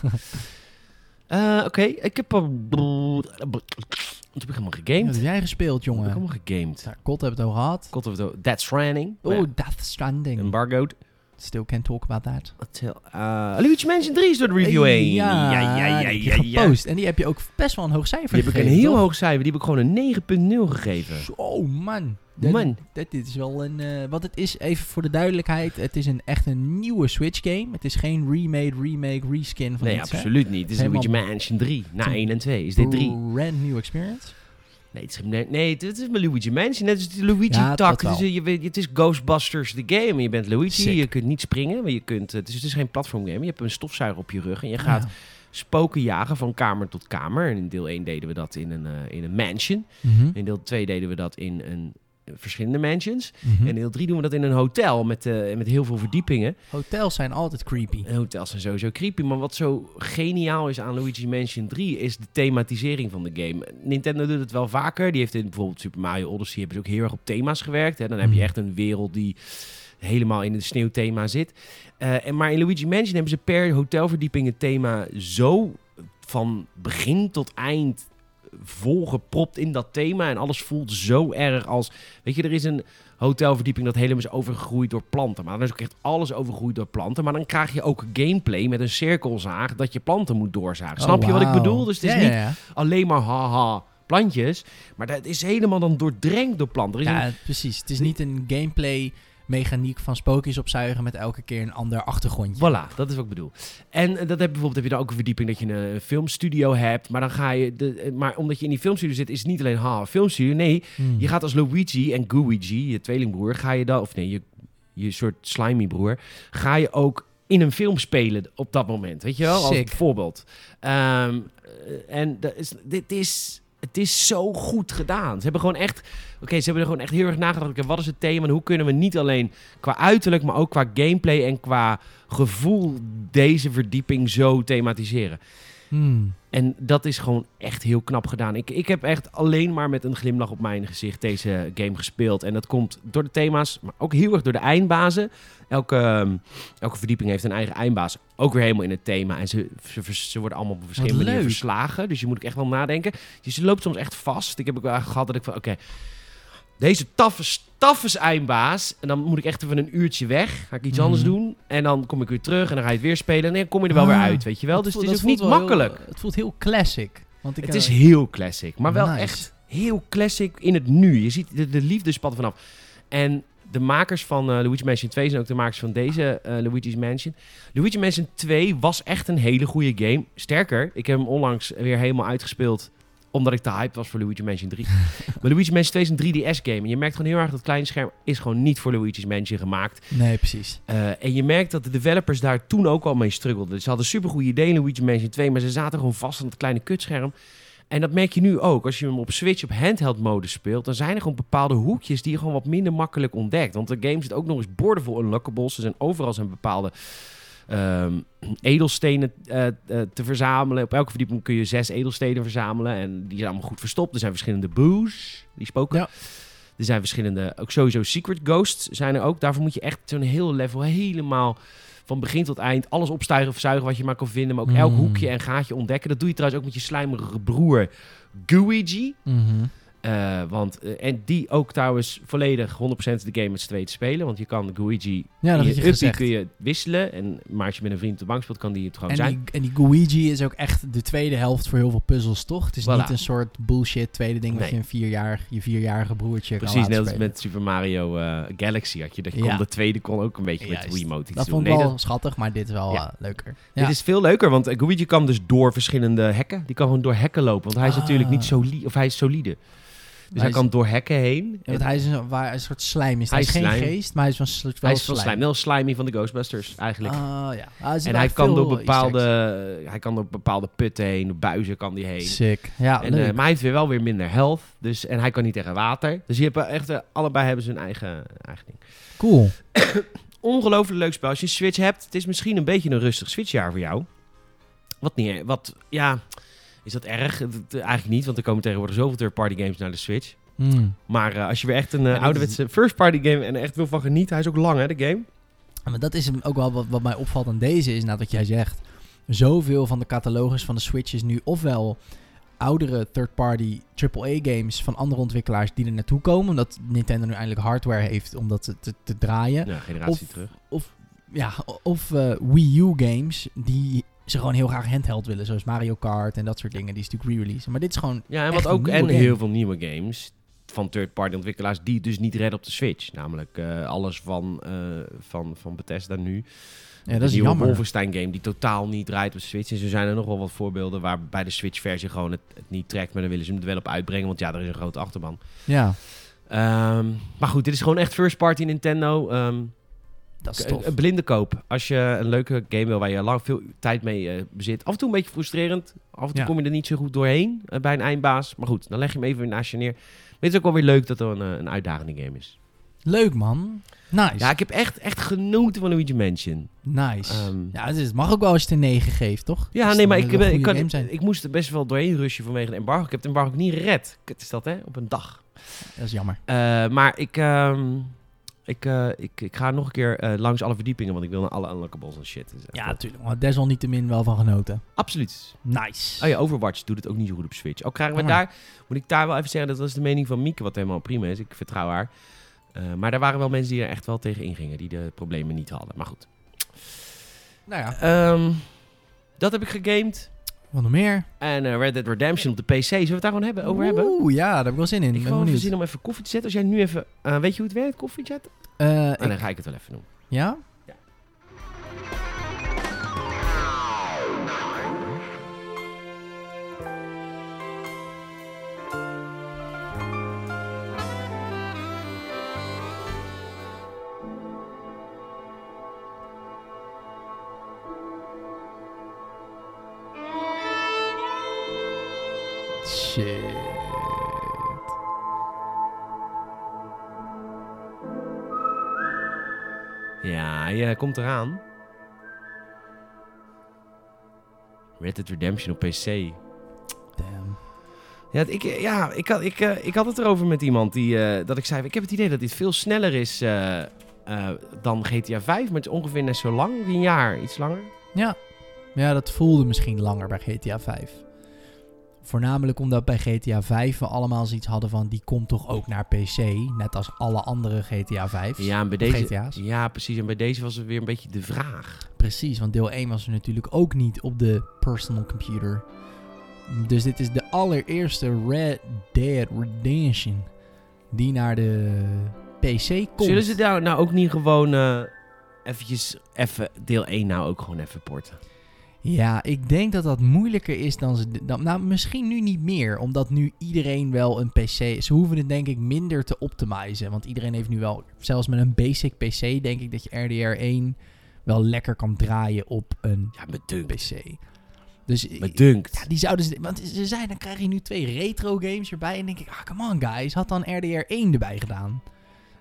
Eh, Oké, ik heb... al- Wat heb ik helemaal Wat gegamed? heb jij gespeeld, Wat heb ik jongen? helemaal gegamed? Ja, God hebben we het al gehad. God of the Death Stranding. Oh, Death Stranding. Embargoed. Still can't talk about that. Uh, Luigi Mansion 3 is door de review heen. Ja, ja, ja, ja, ja, gepost. En die heb je ook best wel een hoog cijfer Die heb ik een gegeven, heel toch? hoog cijfer. Die heb ik gewoon een 9.0 gegeven. Zo, man. Dat- Man. Dat, dit is wel een... eh wat het is, even voor de duidelijkheid. Het is een, echt een nieuwe Switch game. Het is geen remade, remake, reskin van Nee, iets, hè. absoluut niet. Het is Luigi Mansion 3. Na Het is een 1 en 2 is dit 3. Brand new experience. Nee, het is, nee, nee, dit is mijn Luigi Mansion. Net als die Ja. Het is, je weet, het is Ghostbusters the game. Je bent Luigi. Sick. Je kunt niet springen. Maar je kunt, het, is, het geen platform game. Je hebt een stofzuiger op je rug. En je gaat Ja. spoken jagen van kamer tot kamer. En in deel 1 deden we dat in een, eh, in een mansion. Mhm. In deel 2 deden we dat in een, verschillende mansions. Mhm. En in deel 3 doen we dat in een hotel met, eh, met heel veel verdiepingen. Hotels zijn altijd creepy. En hotels zijn sowieso creepy. Maar wat zo geniaal is aan Luigi Mansion 3 is de thematisering van de game. Nintendo doet het wel vaker. Die heeft in bijvoorbeeld Super Mario Odyssey hebben ze ook heel erg op thema's gewerkt. Hè. Dan heb je Mhm. echt een wereld die helemaal in het sneeuwthema zit. Eh, en maar in Luigi Mansion hebben ze per hotelverdieping het thema zo van begin tot eind volgepropt in dat thema. En alles voelt zo erg als... Weet je, er is een hotelverdieping dat helemaal is overgegroeid door planten. Maar dan is ook echt alles overgegroeid door planten. Maar dan krijg je ook gameplay met een cirkelzaag dat je planten moet doorzagen. Oh, Snap je wat ik bedoel? Dus het is Ja, niet ja, alleen maar haha plantjes. Maar dat is helemaal dan doordrenkt door planten. Een Ja, precies. Het is niet een gameplay mechaniek van spookjes opzuigen met elke keer een ander achtergrondje. Voilà, dat is wat ik bedoel. En eh, dat heb, bijvoorbeeld heb je dan ook een verdieping dat je een, filmstudio hebt. Maar dan ga je. De, eh, maar omdat je in die filmstudio zit, is het niet alleen ha, filmstudio. Nee, Hmm. je gaat als Luigi en Gooigi, je tweelingbroer, ga je dan. Of nee, je, je soort slimy broer. Ga je ook in een film spelen op dat moment. Weet je wel? Als voorbeeld. Ehm, eh, en dat is, dit is. Het is zo goed gedaan. Ze hebben gewoon echt. Oké, ze hebben er gewoon echt heel erg nagedacht. Oké, wat is het thema? En hoe kunnen we niet alleen qua uiterlijk, maar ook qua gameplay en qua gevoel deze verdieping zo thematiseren? Hmm. En dat is gewoon echt heel knap gedaan. Ik, ik heb echt alleen maar met een glimlach op mijn gezicht deze game gespeeld. En dat komt door de thema's, maar ook heel erg door de eindbazen. Elke, ehm, elke verdieping heeft een eigen eindbaas. Ook weer helemaal in het thema. En ze, ze, ze worden allemaal op verschillende manieren verslagen. Dus je moet ook echt wel nadenken. Dus je loopt soms echt vast. Ik heb ook wel gehad dat ik van, oké... deze taffe, taffe eindbaas. En dan moet ik echt even een uurtje weg. Ga ik iets Mhm. anders doen. En dan kom ik weer terug en dan ga je het weer spelen. En dan kom je er wel weer Ah, uit, weet je wel. Dus voelt- het is ook niet heel- makkelijk. het voelt heel classic. Want ik, Het eh, is heel classic, maar wel echt heel classic in het nu. Je ziet de, de liefde spat vanaf. En de makers van eh Luigi Mansion 2 zijn ook de makers van deze eh, Luigi's Mansion. Luigi Mansion 2 was echt een hele goede game. Sterker, ik heb hem onlangs weer helemaal uitgespeeld omdat ik te hype was voor Luigi Mansion 3. maar Luigi Mansion 2 is een 3DS-game. En je merkt gewoon heel erg dat het kleine scherm is gewoon niet voor Luigi's Mansion gemaakt. Nee, precies. Eh, en je merkt dat de developers daar toen ook al mee struggelden. Ze hadden supergoeie ideeën in Luigi Mansion 2, maar ze zaten gewoon vast aan het kleine kutscherm. En dat merk je nu ook. Als je hem op Switch op handheld mode speelt, dan zijn er gewoon bepaalde hoekjes die je gewoon wat minder makkelijk ontdekt. Want de game zit ook nog eens boordevol unlockables. Er zijn overal zijn bepaalde ehm, edelstenen eh, eh, te verzamelen. Op elke verdieping kun je zes edelstenen verzamelen. En die zijn allemaal goed verstopt. Er zijn verschillende boos, die spoken. Ja. Er zijn verschillende, ook sowieso secret ghosts zijn er ook. Daarvoor moet je echt zo'n heel level helemaal van begin tot eind alles opstuigen of zuigen wat je maar kan vinden. Maar ook elk Mm. hoekje en gaatje ontdekken. Dat doe je trouwens ook met je slijmerige broer Gooigi. Mhm. Eh, want, eh, en die ook trouwens volledig 100% de game met z'n tweeën te spelen. Want je kan Luigi Ja, dat je je kun je wisselen. En, maar als je met een vriend op de bank speelt, kan die het gewoon En zijn. die, en die Luigi is ook echt de tweede helft voor heel veel puzzels, toch? Het is Voilà. niet een soort bullshit tweede ding wat Nee. je een vierjarig, je vierjarige broertje Precies, kan net als spelen. met Super Mario eh, Galaxy had je. Dat je Ja. kon, de tweede kon ook een beetje met de Wiimote iets Dat doen. vond ik Nee, wel dat- schattig, maar dit is wel Ja. leuker. Dit is veel leuker, want Luigi kan dus door verschillende hekken. Die kan gewoon door hekken lopen, want hij is Ah. natuurlijk niet solide, of hij is solide. Dus hij, Hij kan door hekken heen. Ja, want hij is een, waar, een soort slijm is. Hij Hij, is geen slijm. geest, maar hij is van wel hij is van slijm. als Slimy van de Ghostbusters eigenlijk. Ah, ja. Ah, en hij kan door bepaalde, hij kan door bepaalde putten heen, door buizen kan die heen. Sick. Ja, En, eh, maar hij heeft weer wel weer minder health. Dus, en hij kan niet tegen water. Dus je hebt echt, eh, allebei hebben ze hun eigen, eigen ding. cool. Ongelooflijk leuk spel. Als je een Switch hebt, het is misschien een beetje een rustig Switchjaar voor jou. Wat niet, wat, ja, is dat erg? Het- Eigenlijk niet, want er komen tegenwoordig zoveel third-party games naar de Switch. Hmm. Maar eh, als je weer echt een eh, ouderwetse first-party game en echt wil van genieten, hij is ook lang hè, de game. Maar dat is hem ook wel wat, wat mij opvalt aan deze, is nou wat jij zegt. Zoveel van de catalogus van de Switch is nu ofwel oudere third-party AAA-games van andere ontwikkelaars die er naartoe komen. Omdat Nintendo nu eindelijk hardware heeft om dat te, te, draaien. Ja, generatie Of- terug. Ja, of eh, Wii U-games die ze gewoon heel graag handheld willen. Zoals Mario Kart en dat soort dingen. Die is natuurlijk re-release. Maar dit is gewoon... Ja, en wat ook en heel veel nieuwe games van third-party ontwikkelaars die dus niet redden op de Switch. Namelijk eh, alles van, eh, van, van Bethesda nu. Ja, dat is jammer. Wolfenstein game die totaal niet draait op de Switch. En zo zijn er nog wel wat voorbeelden waar bij de Switch versie gewoon het, het niet trekt. Maar dan willen ze hem er wel op uitbrengen, want ja, er is een grote achterban. Ja, Ehm, maar goed, dit is gewoon echt first party Nintendo. Ehm, dat is tof. Een blinde koop. Als je een leuke game wil waar je lang veel tijd mee eh, bezit. Af en toe een beetje frustrerend. Af en toe Ja. kom je er niet zo goed doorheen eh, bij een eindbaas. Maar goed, dan leg je hem even weer naast je neer. Maar het is ook wel weer leuk dat er een, eh, een uitdagende game is. Leuk, man. Nice. Ja, ik heb echt, echt genoten van Luigi Mansion. nice. Ehm, ja, het, is- het mag ook wel als je het een 9 geeft, toch? Ja, Dus nee, maar ik, het ik, kan, ik moest er best wel doorheen rushen vanwege de embargo. Ik heb het embargo ook niet gered. Kut is dat, hè? Op een dag. Dat is jammer. Eh, maar ik, ehm, ik, eh, ik, ik ga nog een keer eh, langs alle verdiepingen, want ik wil naar alle unlockables en shit. Dus, Ja, natuurlijk. Maar desalniettemin wel van genoten. Absoluut. Nice. Oh ja, Overwatch doet het ook niet zo goed op Switch. Ook krijgen we Oh. daar, moet ik daar wel even zeggen, dat was de mening van Mieke, wat helemaal prima is. Ik vertrouw haar. Eh, maar er waren wel mensen die er echt wel tegen ingingen, die de problemen niet hadden. Maar goed. Nou ja, Ehm, dat heb ik gegamed. Wat nog meer? En eh, Red Dead Redemption op de PC. Zullen we het daar gewoon hebben, over hebben? Oeh, ja, daar heb ik wel zin in. Ik heb benieuwd. zin om even koffie te zetten. Als jij nu even... eh, weet je hoe het werkt, koffie zetten? Eh, En ik- dan ga ik het wel even doen. ja? Ja. Ja, je komt eraan. Red Dead Redemption op PC. Damn. Ja, ik, ja ik, had, ik, eh, ik had het erover met iemand die, eh, dat ik zei... Ik heb het idee dat dit veel sneller is eh, eh, dan GTA 5. Maar het is ongeveer net zo lang. Een jaar, iets langer. Ja. Ja, dat voelde misschien langer bij GTA 5. Voornamelijk omdat bij GTA 5 we allemaal zoiets hadden van... die komt toch ook naar PC, net als alle andere GTA 5's. Ja, en bij deze, GTA's. ja, precies. En bij deze was het weer een beetje de vraag. Precies, want deel 1 was er natuurlijk ook niet op de personal computer. Dus dit is de allereerste Red Dead Redemption die naar de PC komt. Zullen ze daar nou ook niet gewoon eh eventjes even deel 1 nou ook gewoon even porten? Ja, ik denk dat dat moeilijker is dan ze... Dan, nou, misschien nu niet meer, omdat nu iedereen wel een PC... Ze hoeven het denk ik minder te optimizen, want iedereen heeft nu wel... Zelfs met een basic PC denk ik dat je RDR1 wel lekker kan draaien op een Ja. PC. Dus. Ja, die zouden ze... Want ze zeiden, dan krijg je nu twee retro games erbij. En denk ik, ah, come on guys. Had dan RDR1 erbij gedaan.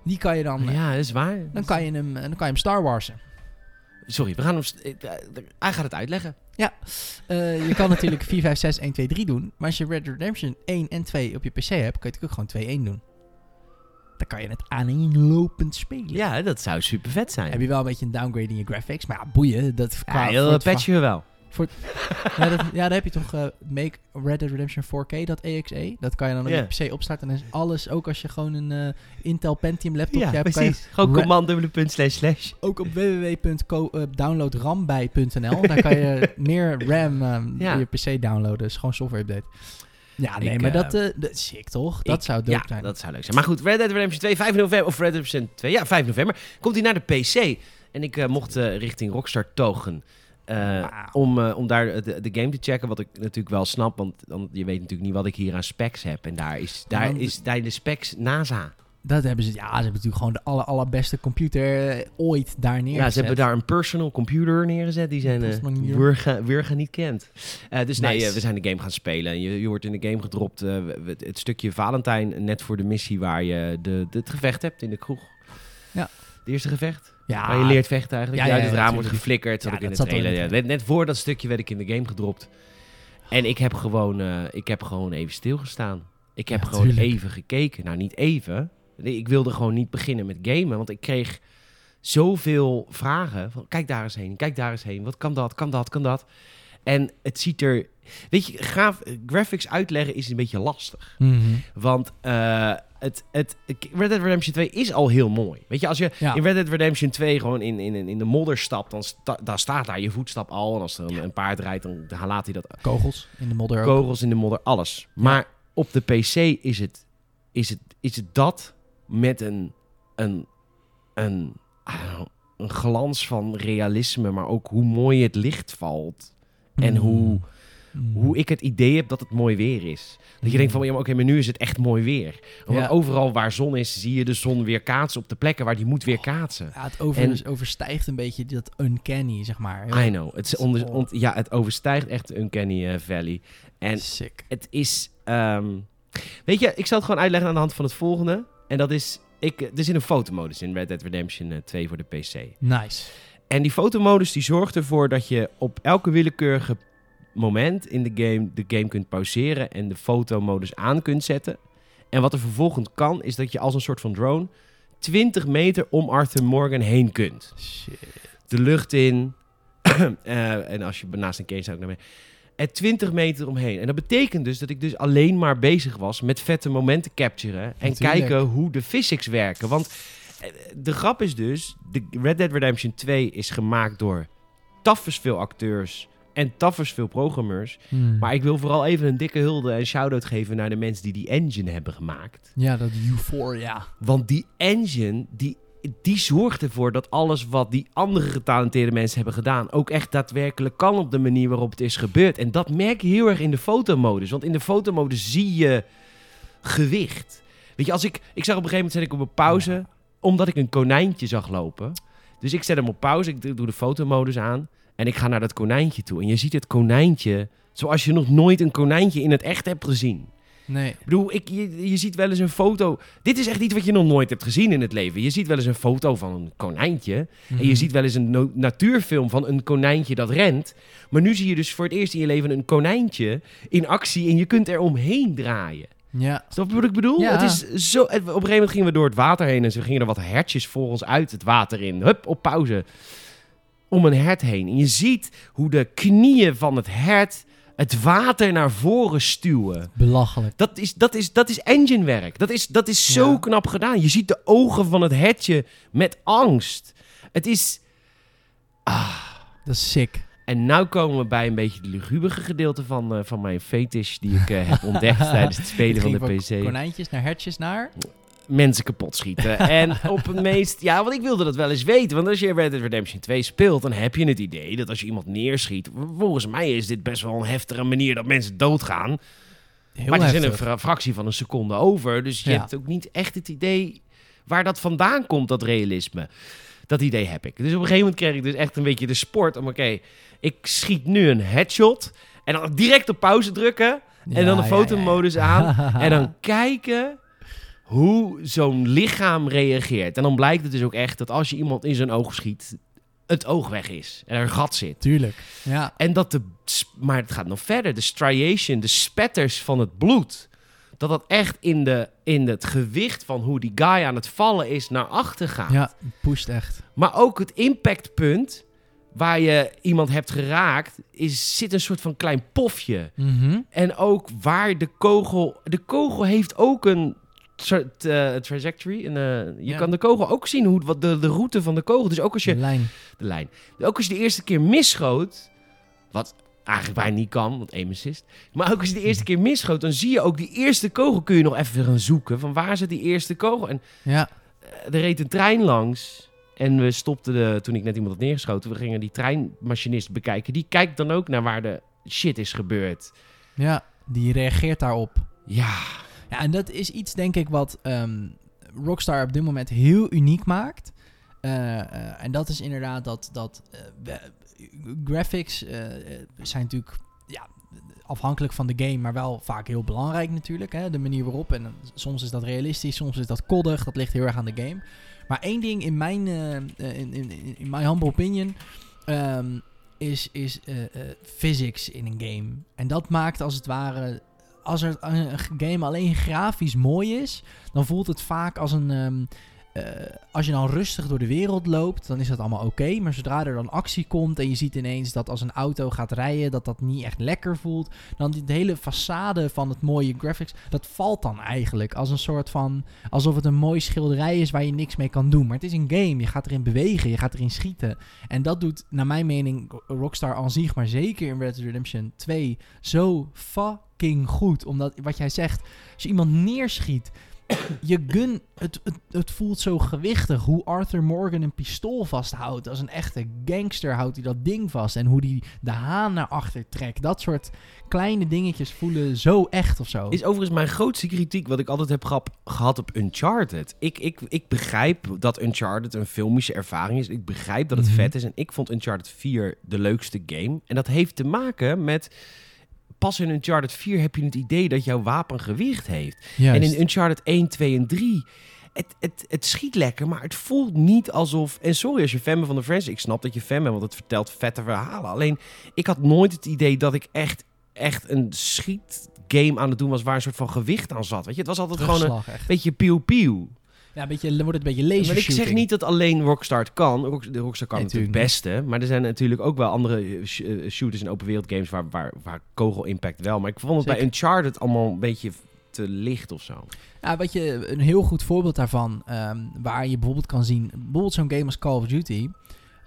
Die kan je dan... Ja, dat is waar. Dan kan je hem, dan kan je hem Star Warsen. Sorry, we gaan hem... eh, eh, Hij gaat het uitleggen. Eh, je kan natuurlijk 4, 5, 6, 1, 2, 3 doen. Maar als je Red Dead Redemption 1 en 2 op je PC hebt, kan je het ook gewoon 2, 1 doen. Dan kan je het aaneenlopend spelen. Ja, dat zou super vet zijn. Heb je wel een beetje een downgrade in je graphics. Maar ja, boeien. Dat ja, heel voor het patchen wel. Ja, dat, ja, daar heb je toch eh, Make Red Dead Redemption 4K, dat EXE. Dat kan je dan op je PC opstarten. En dan is alles, ook als je gewoon een eh, Intel Pentium laptop Ja, hebt, precies. Gewoon command dubbele punt slash slash. ook op www.downloadrambij.nl. daar kan je meer RAM eh, Ja. je PC downloaden. Is gewoon software update. Ja, nee, Ik, maar eh, dat, eh, dat is sick, toch? Dat Ik- zou dope ja, zijn. dat zou leuk zijn. Maar goed, Red Dead Redemption 2, 5 november, of Red Dead Redemption 2, ja, 5 november, komt hij naar de PC. En ik eh, mocht eh, richting Rockstar togen. Eh, om, eh, om daar de, de game te checken, wat ik natuurlijk wel snap, want, want je weet natuurlijk niet wat ik hier aan specs heb. En daar is, daar want- is daar de specs NASA. Dat hebben ze, ja, ze hebben natuurlijk gewoon de aller, allerbeste computer eh, ooit daar neergezet. Ja, ze hebben daar een personal computer neergezet die zijn. Wurga, Wurga niet kent. Dus nee, we zijn de game gaan spelen. En Je, je wordt in de game gedropt. we- het stukje Valentijn, net voor de missie waar je de, de, het gevecht hebt in de kroeg. Ja. De eerste gevecht. Ja, waar je leert vechten eigenlijk. Ja, Ja, het raam wordt geflikkerd. Zat ik in het in net, net voor dat stukje werd ik in de game gedropt. En ik heb gewoon, eh, ik heb gewoon even stilgestaan. Ik heb gewoon tuurlijk. even gekeken. Nou, niet even. Ik wilde gewoon niet beginnen met gamen. Want ik kreeg zoveel vragen. Van, kijk daar eens heen, kijk daar eens heen. Wat kan dat, kan dat, kan dat? En het ziet er... Weet je, graaf, graphics uitleggen is een beetje lastig. Mhm. Want eh, het, het, Red Dead Redemption 2 is al heel mooi. Weet je, als je Ja. in Red Dead Redemption 2 gewoon in, in, in de modder stapt, dan, sta, dan staat daar je voetstap al. En als er een, een paard rijdt, dan, dan laat hij dat Kogels in de modder ook. kogels in de modder, alles. Maar op de PC is het, is het, is het dat met een, een, een, know, een glans van realisme, maar ook hoe mooi het licht valt. En Mhm. hoe, Mhm. hoe ik het idee heb dat het mooi weer is. Dat je denkt van, ja, maar oké, maar nu is het echt mooi weer. Want Ja. overal waar zon is, zie je de zon weer kaatsen op de plekken waar die moet weer kaatsen. Ja, het over, En- dus overstijgt een beetje dat uncanny, zeg maar. I know. Het, onder, Oh. ja, het overstijgt echt de Uncanny eh, Valley. En sick. het is... ehm, weet je, ik zal het gewoon uitleggen aan de hand van het volgende. En dat is... Ik, er zit een fotomodus in Red Dead Redemption eh, 2 voor de PC. Nice. En die fotomodus die zorgt ervoor dat je op elke willekeurige moment in de game de game kunt pauzeren en de fotomodus aan kunt zetten. En wat er vervolgens kan, is dat je als een soort van drone 20 meter om Arthur Morgan heen kunt. Shit. De lucht in. eh, en als je naast een case zou ik naar mee. En 20 meter omheen. En dat betekent dus dat ik dus alleen maar bezig was met vette momenten capturen. En Natuurlijk. kijken hoe de physics werken. Want eh, de grap is dus, de Red Dead Redemption 2 is gemaakt door taffers veel acteurs en veel programmeurs. Hmm. Maar ik wil vooral even een dikke hulde en shout-out geven naar de mensen die die engine hebben gemaakt. Ja, dat Euphoria. Want die engine, die, die zorgt ervoor dat alles wat die andere getalenteerde mensen hebben gedaan... ook echt daadwerkelijk kan op de manier waarop het is gebeurd. En dat merk je heel erg in de fotomodus. Want in de fotomodus zie je gewicht. Weet je, als ik... Ik zag op een gegeven moment zet ik op een pauze... omdat ik een konijntje zag lopen. Dus ik zet hem op pauze, ik doe de fotomodus aan... en ik ga naar dat konijntje toe. En je ziet het konijntje zoals je nog nooit een konijntje in het echt hebt gezien. Nee. Ik bedoel, ik, je, je ziet wel eens een foto. Dit is echt iets wat je nog nooit hebt gezien in het leven. Je ziet wel eens een foto van een konijntje. En Mhm. je ziet wel eens een no- natuurfilm van een konijntje dat rent. Maar nu zie je dus voor het eerst in je leven een konijntje in actie. En je kunt er omheen draaien. Ja. Snap je wat ik bedoel? Ja. Het is zo, op een gegeven moment gingen we door het water heen. En ze gingen er wat hertjes voor ons uit het water in. Hup, op pauze. Om een hert heen. En je ziet hoe de knieën van het hert het water naar voren stuwen. Belachelijk. Dat is, dat is, dat is enginewerk. Dat is, dat is zo Ja. knap gedaan. Je ziet de ogen van het hetje met angst. Het is... Dat is sick. En nu komen we bij een beetje de lugubere gedeelte van, eh, van mijn fetish... die ik eh, heb ontdekt tijdens het spelen van Het de PC. Konijntjes naar hertjes naar. Mensen kapot schieten. en op het meest... Ja, want ik wilde dat wel eens weten. Want als je Red Dead Redemption 2 speelt... dan heb je het idee dat als je iemand neerschiet... volgens mij is dit best wel een heftige manier dat mensen doodgaan... Heel maar is in een fra- fractie van een seconde over. Dus je Ja. hebt ook niet echt het idee waar dat vandaan komt, dat realisme. Dat idee heb ik. Dus op een gegeven moment kreeg ik dus echt een beetje de sport om, oké, ik schiet nu een headshot. En dan direct op pauze drukken. En dan de fotomodus ja, ja. aan. En dan kijken hoe zo'n lichaam reageert. En dan blijkt het dus ook echt dat als je iemand in zijn oog schiet, het oog weg is. En er een gat zit. Tuurlijk. Ja. En dat de. Maar het gaat nog verder. De striation, de spetters van het bloed. Dat dat echt in, de, in het gewicht van hoe die guy aan het vallen is naar achter gaat. Ja, pusht echt. Maar ook het impactpunt waar je iemand hebt geraakt, is, zit een soort van klein pofje. Mhm. En ook waar de kogel... De kogel heeft ook een soort eh, trajectory. En, eh, je Ja. kan de kogel ook zien, hoe, wat de, de route van de kogel. Dus ook als je De lijn. de lijn. Ook als je de eerste keer misschoot, wat eigenlijk bijna niet kan, want aim assist. Maar ook als je de eerste keer misschoot, dan zie je ook die eerste kogel kun je nog even gaan zoeken. Van waar zit die eerste kogel? En Ja. eh, er reed een trein langs. En we stopten de, toen ik net iemand had neergeschoten, we gingen die treinmachinist bekijken. Die kijkt dan ook naar waar de shit is gebeurd. ja, die reageert daarop. Ja, Ja, en dat is iets, denk ik, wat ehm, Rockstar op dit moment heel uniek maakt. Eh, eh, en dat is inderdaad dat, dat eh, graphics zijn natuurlijk ja, afhankelijk van de game, maar wel vaak heel belangrijk natuurlijk. Hè? De manier waarop. En soms is dat realistisch, soms is dat koddig. Dat ligt heel erg aan de game. Maar één ding in mijn, in, in, in, my humble opinion, ehm, is, is physics in een game. En dat maakt als het ware als er een game alleen grafisch mooi is, dan voelt het vaak als een. ehm, eh, als je dan rustig door de wereld loopt, dan is dat allemaal oké. maar zodra er dan actie komt en je ziet ineens dat als een auto gaat rijden, dat dat niet echt lekker voelt. Dan die, hele façade van het mooie graphics, dat valt dan eigenlijk als een soort van. alsof het een mooi schilderij is waar je niks mee kan doen. Maar het is een game, je gaat erin bewegen, je gaat erin schieten. En dat doet, naar mijn mening, Rockstar aan maar zeker in Red Dead Redemption 2, zo fucking goed. Omdat, wat jij zegt, als je iemand neerschiet, je gun, het, het, het voelt zo gewichtig. Hoe Arthur Morgan een pistool vasthoudt. Als een echte gangster houdt hij dat ding vast. En hoe die de haan naar achter trekt. Dat soort kleine dingetjes voelen zo echt of zo. Is overigens mijn grootste kritiek wat ik altijd heb gehad, gehad op Uncharted. Ik, ik, ik begrijp dat Uncharted een filmische ervaring is. Ik begrijp dat het Mhm. vet is. En ik vond Uncharted 4 de leukste game. En dat heeft te maken met... Pas in Uncharted 4 heb je het idee dat jouw wapen gewicht heeft. Juist. En in Uncharted 1, 2 en 3... Het, het, het schiet lekker, maar het voelt niet alsof... En sorry als je fan bent van de franchise. Ik snap dat je fan bent, want het vertelt vette verhalen. Alleen, ik had nooit het idee dat ik echt, echt een schietgame aan het doen was... waar een soort van gewicht aan zat. Weet je, het was altijd gewoon een echt. beetje pieuw-pieuw. Ja, een beetje, dan wordt het een beetje laser Maar ik zeg niet dat alleen Rockstar kan. Rock- de Rockstar kan Nee, het beste. Maar er zijn natuurlijk ook wel andere eh, sh- eh, shooters en open wereld games... waar, waar, waar kogel impact wel. Maar ik vond het bij. Uncharted allemaal een beetje te licht of zo. Ja, wat je, een heel goed voorbeeld daarvan, ehm, waar je bijvoorbeeld kan zien, bijvoorbeeld zo'n game als Call of Duty,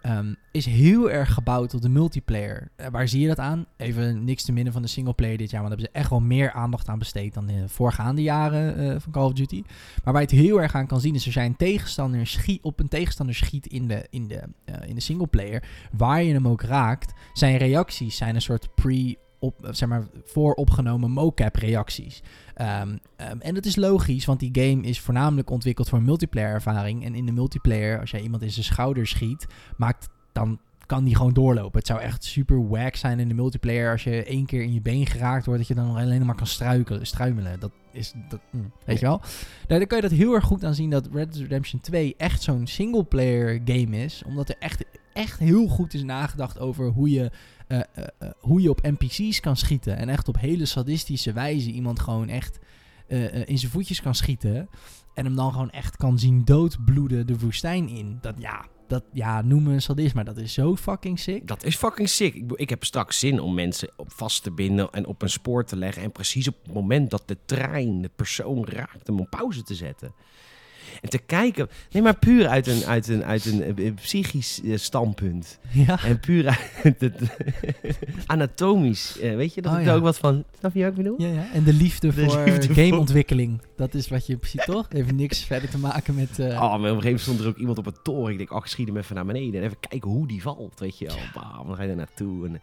ehm, is heel erg gebouwd op de multiplayer. Eh, waar zie je dat aan? Even niks te minnen van de singleplayer dit jaar, want daar hebben ze echt wel meer aandacht aan besteed dan de voorgaande jaren eh, van Call of Duty. Maar waar je het heel erg aan kan zien is jij een tegenstander schiet, op een tegenstander schiet in de, in de, eh, in de singleplayer, waar je hem ook raakt, zijn reacties zijn een soort pre- op, zeg maar, vooropgenomen mocap reacties. Ehm, ehm, en dat is logisch, want die game is voornamelijk ontwikkeld voor multiplayer ervaring. En in de multiplayer, als jij iemand in zijn schouder schiet, maakt, dan kan die gewoon doorlopen. Het zou echt super wack zijn in de multiplayer als je één keer in je been geraakt wordt, dat je dan alleen maar kan struikelen, struimelen. Dat is, dat, mm, weet je wel? Daar, daar kan je dat heel erg goed aan zien dat Red Dead Redemption 2 echt zo'n singleplayer game is. Omdat er echt, echt heel goed is nagedacht over hoe je eh, eh, eh, hoe je op NPC's kan schieten. En echt op hele sadistische wijze iemand gewoon echt in zijn voetjes kan schieten. En hem dan gewoon echt kan zien doodbloeden de woestijn in. Dat ja, dat ja, noem me een sadist, maar dat is zo fucking sick. Dat is fucking sick. Ik, ik heb straks zin om mensen op vast te binden en op een spoor te leggen. En precies op het moment dat de trein de persoon raakt, hem op pauze te zetten. En te kijken, nee, maar puur uit een, uit een, uit een, eh, psychisch eh, standpunt. Ja. En puur uit het anatomisch. eh, weet je, dat Oh, ik ja. ook wat van. Snap je wat ik bedoel? Ja, ja. En de liefde De voor liefde voor- gameontwikkeling. Dat is wat je precies toch? Heeft niks verder te maken met. eh, Oh, maar op een gegeven moment stond er ook iemand op een toren. Ik denk, ach, schiet hem even naar beneden. En even kijken hoe die valt, weet je wel. Bam, dan ga je er naartoe. En,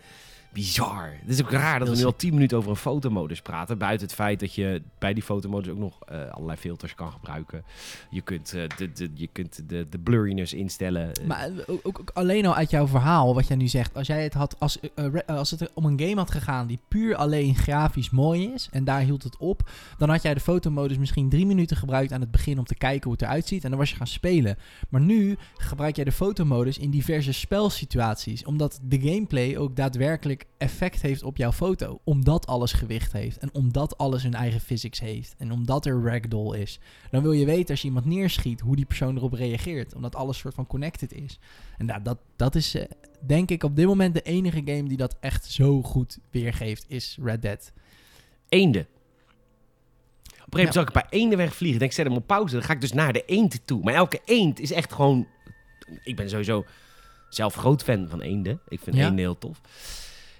bizar. Het is ook raar dat we nu al 10 minuten over een fotomodus praten. Buiten het feit dat je bij die fotomodus ook nog eh, allerlei filters kan gebruiken. Je kunt, eh, de, de, je kunt de, de blurriness instellen. Eh, Maar ook, ook, alleen al uit jouw verhaal, wat jij nu zegt. Als jij het had, als, als het om een game had gegaan die puur alleen grafisch mooi is. En daar hield het op. Dan had jij de fotomodus misschien drie minuten gebruikt aan het begin om te kijken hoe het eruit ziet. En dan was je gaan spelen. Maar nu gebruik jij de fotomodus in diverse spelsituaties. Omdat de gameplay ook daadwerkelijk effect heeft op jouw foto. Omdat alles gewicht heeft. En omdat alles hun eigen physics heeft. En omdat er ragdoll is. Dan wil je weten als je iemand neerschiet hoe die persoon erop reageert. Omdat alles soort van connected is. En nou, dat, dat is eh, denk ik op dit moment de enige game die dat echt zo goed weergeeft. Is Red Dead. Eenden. Op een gegeven moment zag ik een paar eenden wegvliegen. Ik denk, zet hem op pauze. Dan ga ik dus naar de eend toe. Maar elke eend is echt gewoon... Ik ben sowieso zelf groot fan van eenden. Ik vind Ja? eenden heel tof.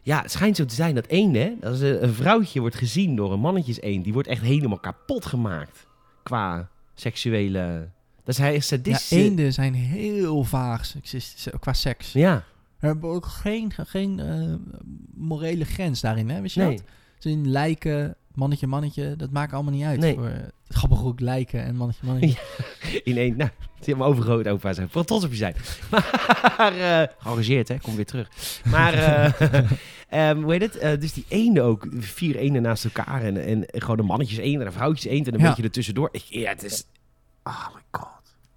Ja, het schijnt zo te zijn dat eenden... hè, Als een vrouwtje wordt gezien door een mannetjes eend... die wordt echt helemaal kapot gemaakt. Qua seksuele... Dat is hij Ja, sadistische... eenden zijn heel vaag eh, qua seks. Ja, We hebben ook geen, geen eh, morele grens daarin, hè? Wist je nee. dat? In lijken, mannetje, mannetje, dat maakt allemaal niet uit. Nee. Voor, het grappig ook lijken en mannetje, mannetje. In één... Nou, het is helemaal overgroot opa zijn. Voor trots op je zijn. Maar... eh geëngageerd, hè? Kom weer terug. Maar... eh, ehm, hoe heet het? Eh, dus die eenden ook. Vier eenden naast elkaar. En, en gewoon een mannetjes eend en een vrouwtjes eend. En een Ja. beetje ertussendoor. Ik, ja, het is... Oh my god.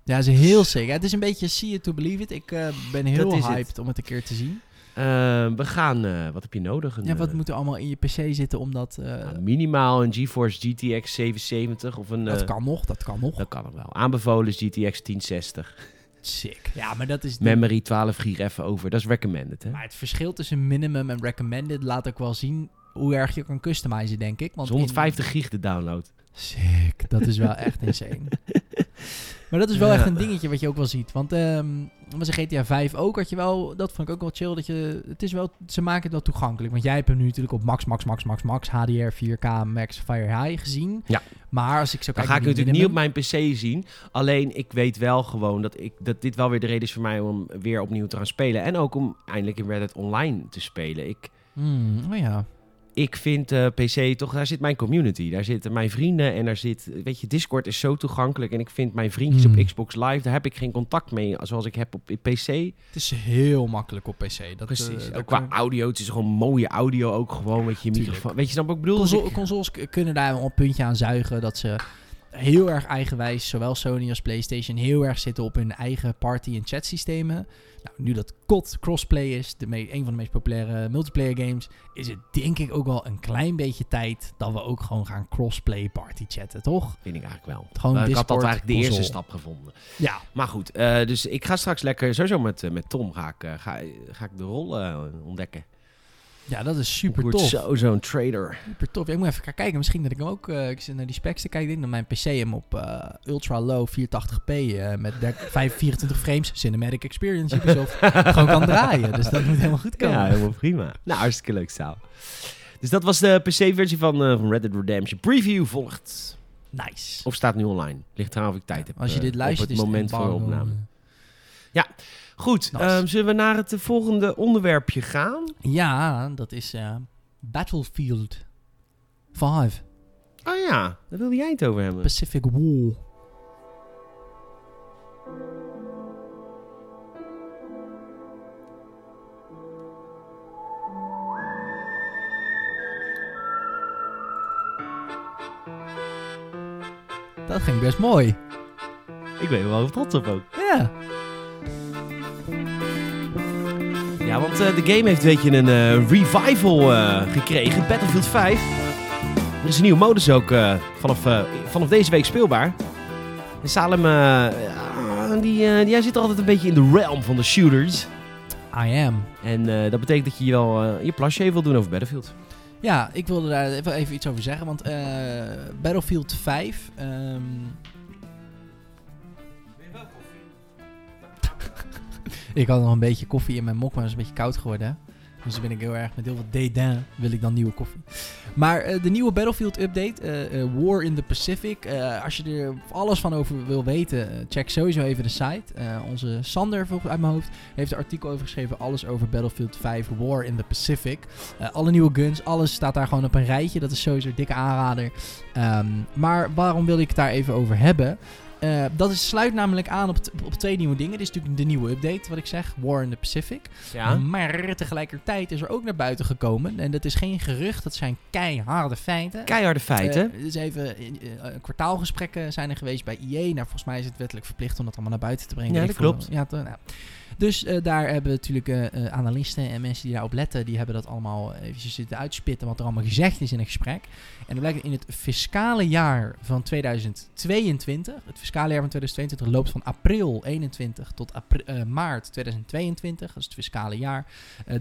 Ja, ze is heel sick. Het is een beetje see it to believe it. Ik eh, ben heel Dat hyped om het een keer te zien. Ehm, we gaan... eh, wat heb je nodig? Een, Ja, wat eh, moet er allemaal in je PC zitten om dat... eh, nou, minimaal een GeForce GTX 770 of een... dat eh, kan nog, dat kan nog. Dat kan nog wel. Aanbevolen is GTX 1060. Sick. Ja, maar dat is... de- Memory 12 gig even over. Dat is recommended, hè? Maar het verschil tussen minimum en recommended laat ook wel zien hoe erg je kan customizen, denk ik. Want Dat is in- 150 gig de download. Sick, dat is wel echt insane. Maar dat is wel echt een dingetje wat je ook wel ziet. Want ehm was een GTA 5 ook, had je wel, dat vond ik ook wel chill. Dat je, het is wel, ze maken het wel toegankelijk. Want jij hebt hem nu natuurlijk op max, max, max, max, max, HDR, 4K, max, Fire High gezien. Ja. Maar als ik zo Dan kijk ga ik natuurlijk niet op mijn PC zien. Alleen ik weet wel gewoon dat, ik, dat dit wel weer de reden is voor mij om weer opnieuw te gaan spelen. En ook om eindelijk in Red Dead Online te spelen. Ik, Hmm, oh ja. Ik vind eh, PC toch, daar zit mijn community. Daar zitten mijn vrienden en daar zit, weet je, Discord is zo toegankelijk. En ik vind mijn vriendjes Hmm. op Xbox Live, daar heb ik geen contact mee zoals ik heb op PC. Het is heel makkelijk op PC. Dat, Precies. eh, ook daar qua audio, het is gewoon mooie audio ook gewoon met je microfoon. Weet je, snap ik bedoel? Dus Console- ik- consoles kunnen daar wel een puntje aan zuigen dat ze heel erg eigenwijs, zowel Sony als PlayStation, heel erg zitten op hun eigen party- en chatsystemen. Nou, nu dat COD crossplay is, de een van de meest populaire multiplayer games, is het denk ik ook wel een klein beetje tijd dat we ook gewoon gaan crossplay party chatten, toch? Vind ik eigenlijk wel. Gewoon Eh, ik had dat eigenlijk de eerste stap gevonden. Ja. Maar goed, eh, dus ik ga straks lekker, sowieso met, eh, met Tom ga ik, eh, ga, ga ik de rol ontdekken. Ja, dat is super ik word tof. zo zo'n trader. Super tof. Ja, ik moet even kijken. Misschien dat ik hem ook. eh, ik zit naar die specs te kijken. Ik denk dat mijn PC hem op eh, ultra low 480p eh, met 30 5, 24 frames cinematic experience Ubisoft gewoon kan draaien. Dus dat moet helemaal goed komen. Ja, helemaal prima. Nou, hartstikke leuk zaal. Dus dat was de PC-versie van, van Red Dead Redemption. Preview volgt. Nice. Of staat nu online. Ligt eraan of ik tijd heb. Als je dit luistert, Op is het moment embargo, opname. eh, Goed, Nice. ehm, zullen we naar het volgende onderwerpje gaan? Ja, dat is eh, Battlefield 5 Oh ja, daar wilde jij het over hebben. Pacific War. Dat ging best mooi. Ik ben er wel trots op ook. Ja. Ja, want eh, de game heeft weet je, een eh, revival eh, gekregen. Battlefield 5. Er is een nieuwe modus ook vanaf, vanaf deze week speelbaar. En Salem, die, die, hij zit altijd een beetje in de realm van de shooters. I am. En dat betekent dat je wel je plasje even wil doen over Battlefield. Ja, ik wilde daar even, even iets over zeggen. Want Battlefield 5. ehm, ik had nog een beetje koffie in mijn mok, maar het is een beetje koud geworden. Dus dan ben ik heel erg met heel veel dédain wil ik dan nieuwe koffie. Maar eh, de nieuwe Battlefield update, eh, eh, War in the Pacific. als je er alles van over wil weten, check sowieso even de site. Onze Sander, volgens uit mijn hoofd, heeft een artikel over geschreven. Alles over Battlefield 5 War in the Pacific. Alle nieuwe guns, alles staat daar gewoon op een rijtje. Dat is sowieso een dikke aanrader. Ehm, maar waarom wil ik het daar even over hebben? Eh, dat is, sluit namelijk aan op, op twee nieuwe dingen. Dit is natuurlijk de nieuwe update, wat ik zeg. War in the Pacific. Ja. Maar tegelijkertijd is er ook naar buiten gekomen. En dat is geen gerucht, dat zijn keiharde feiten. Keiharde feiten. Eh, dus even, eh, kwartaalgesprekken zijn er geweest bij IE. Nou, volgens mij is het wettelijk verplicht om dat allemaal naar buiten te brengen. Ja, dat klopt. Ja, nou. Dus eh, daar hebben natuurlijk eh, eh, analisten en mensen die daarop letten, die hebben dat allemaal eventjes zitten uitspitten wat er allemaal gezegd is in een gesprek. En dan blijkt in het fiscale jaar van 2022, het fiscale jaar van 2022 loopt van april 21 tot maart 2022, dat is het fiscale jaar.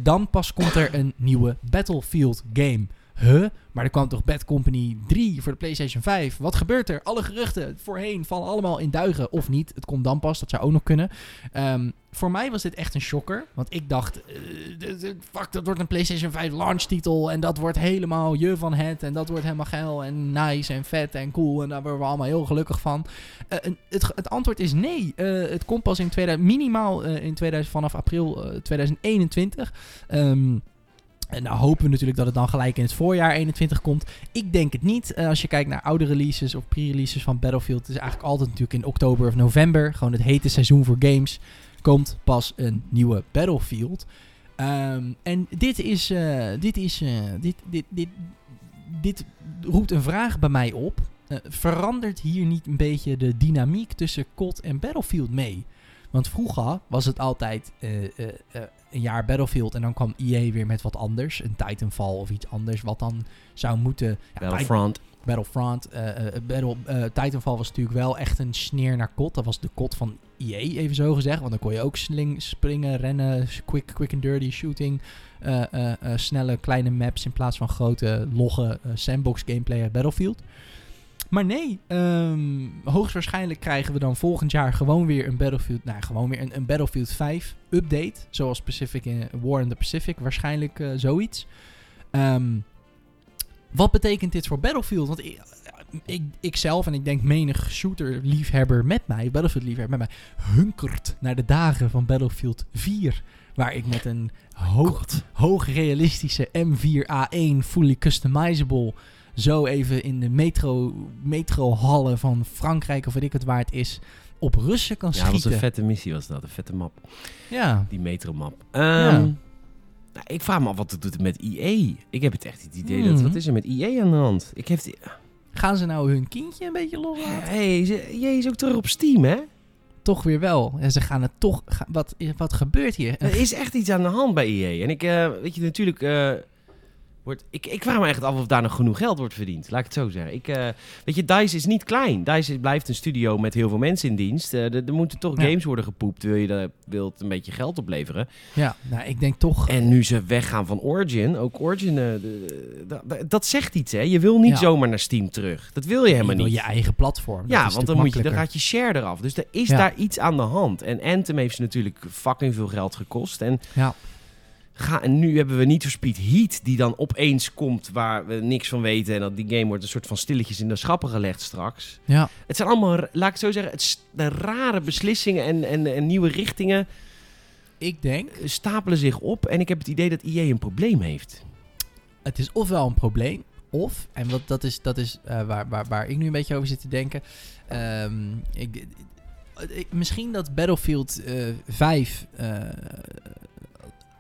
Dan pas komt er een nieuwe Battlefield game. Huh? Maar er kwam toch Bad Company 3 voor de PlayStation 5? Wat gebeurt er? Alle geruchten voorheen vallen allemaal in duigen. Of niet. Het komt dan pas. Dat zou ook nog kunnen. Ehm, voor mij was dit echt een shocker. Want ik dacht, eh, fuck, dat wordt een PlayStation 5 launch titel. En dat wordt helemaal je van het. En dat wordt helemaal geil en nice en vet en cool. En daar worden we allemaal heel gelukkig van. Eh, het, het antwoord is nee. Eh, het komt pas in 2000, minimaal in 2000, vanaf april eh, 2021. Ehm, en nou hopen we natuurlijk dat het dan gelijk in het voorjaar 21 komt. Ik denk het niet. Eh, als je kijkt naar oude releases of pre-releases van Battlefield, het is eigenlijk altijd natuurlijk in oktober of november, gewoon het hete seizoen voor games, komt pas een nieuwe Battlefield. Ehm, en dit is, eh, dit is, eh, dit, dit, dit, dit roept een vraag bij mij op. Verandert hier niet een beetje de dynamiek tussen COD en Battlefield mee? Want vroeger was het altijd eh, eh, eh, een jaar Battlefield en dan kwam EA weer met wat anders. Een Titanfall of iets anders wat dan zou moeten... Ja, Battlefront. Battlefront. Battle, Titanfall was natuurlijk wel echt een sneer naar COD. Dat was de COD van EA, even zo gezegd. Want dan kon je ook sling, springen, rennen, quick, quick and dirty shooting. snelle kleine maps in plaats van grote, logge sandbox gameplay uit Battlefield. Maar nee, ehm, hoogstwaarschijnlijk krijgen we dan volgend jaar gewoon weer een Battlefield, nou gewoon weer een, een Battlefield 5 update. Zoals Pacific in War in the Pacific, waarschijnlijk eh, zoiets. Ehm, wat betekent dit voor Battlefield? Want ik, ik, ik zelf en ik denk menig shooter-liefhebber met mij, Battlefield-liefhebber met mij, hunkert naar de dagen van Battlefield 4. Waar ik met een hoog, hoog realistische M4A1 fully customizable zo even in de metro, metrohallen van Frankrijk of weet ik het waar het is, op Russen kan Ja, dat was schieten. een vette missie was dat. Een vette map. ja. Die metromap. Ehm Ja. nou, ik vraag me af wat het doet met EA. Ik heb het echt het idee dat... Mhm. Wat is er met EA aan de hand? Ik heb... die- Gaan ze nou hun kindje een beetje loslaten? Hey, ze- EA is ook terug op Steam, hè? Toch weer wel. En ze gaan het toch... wat, wat gebeurt hier? Er is echt iets aan de hand bij EA. En ik, eh, weet je, natuurlijk... eh, wordt, ik, ik vraag me echt af of daar nog genoeg geld wordt verdiend. Laat ik het zo zeggen. Ik, eh, weet je, DICE is niet klein. DICE blijft een studio met heel veel mensen in dienst. Eh, er, er moeten toch Ja. games worden gepoept. Wil je dat, wilt een beetje geld opleveren. Ja, nou, ik denk toch... En nu ze weggaan van Origin, ook Origin, de- de- de- dat zegt iets, hè? Je wil niet Ja. zomaar naar Steam terug. Dat wil je helemaal je wil niet. je eigen platform. ja, want dan, moet je, dan gaat je share eraf. Dus er is Ja. daar iets aan de hand. En Anthem heeft ze natuurlijk fucking veel geld gekost. En, Ja. Ga, en nu hebben we Need for Speed Heat, die dan opeens komt waar we niks van weten. En dat die game wordt een soort van stilletjes in de schappen gelegd straks. Ja. Het zijn allemaal, laat ik het zo zeggen, het de rare beslissingen en, en, en nieuwe richtingen Ik denk, stapelen zich op. En ik heb het idee dat EA een probleem heeft. het is ofwel een probleem, of, en wat, dat is, dat is eh, waar, waar, waar ik nu een beetje over zit te denken. ehm, ik, ik- misschien dat Battlefield eh 5 eh,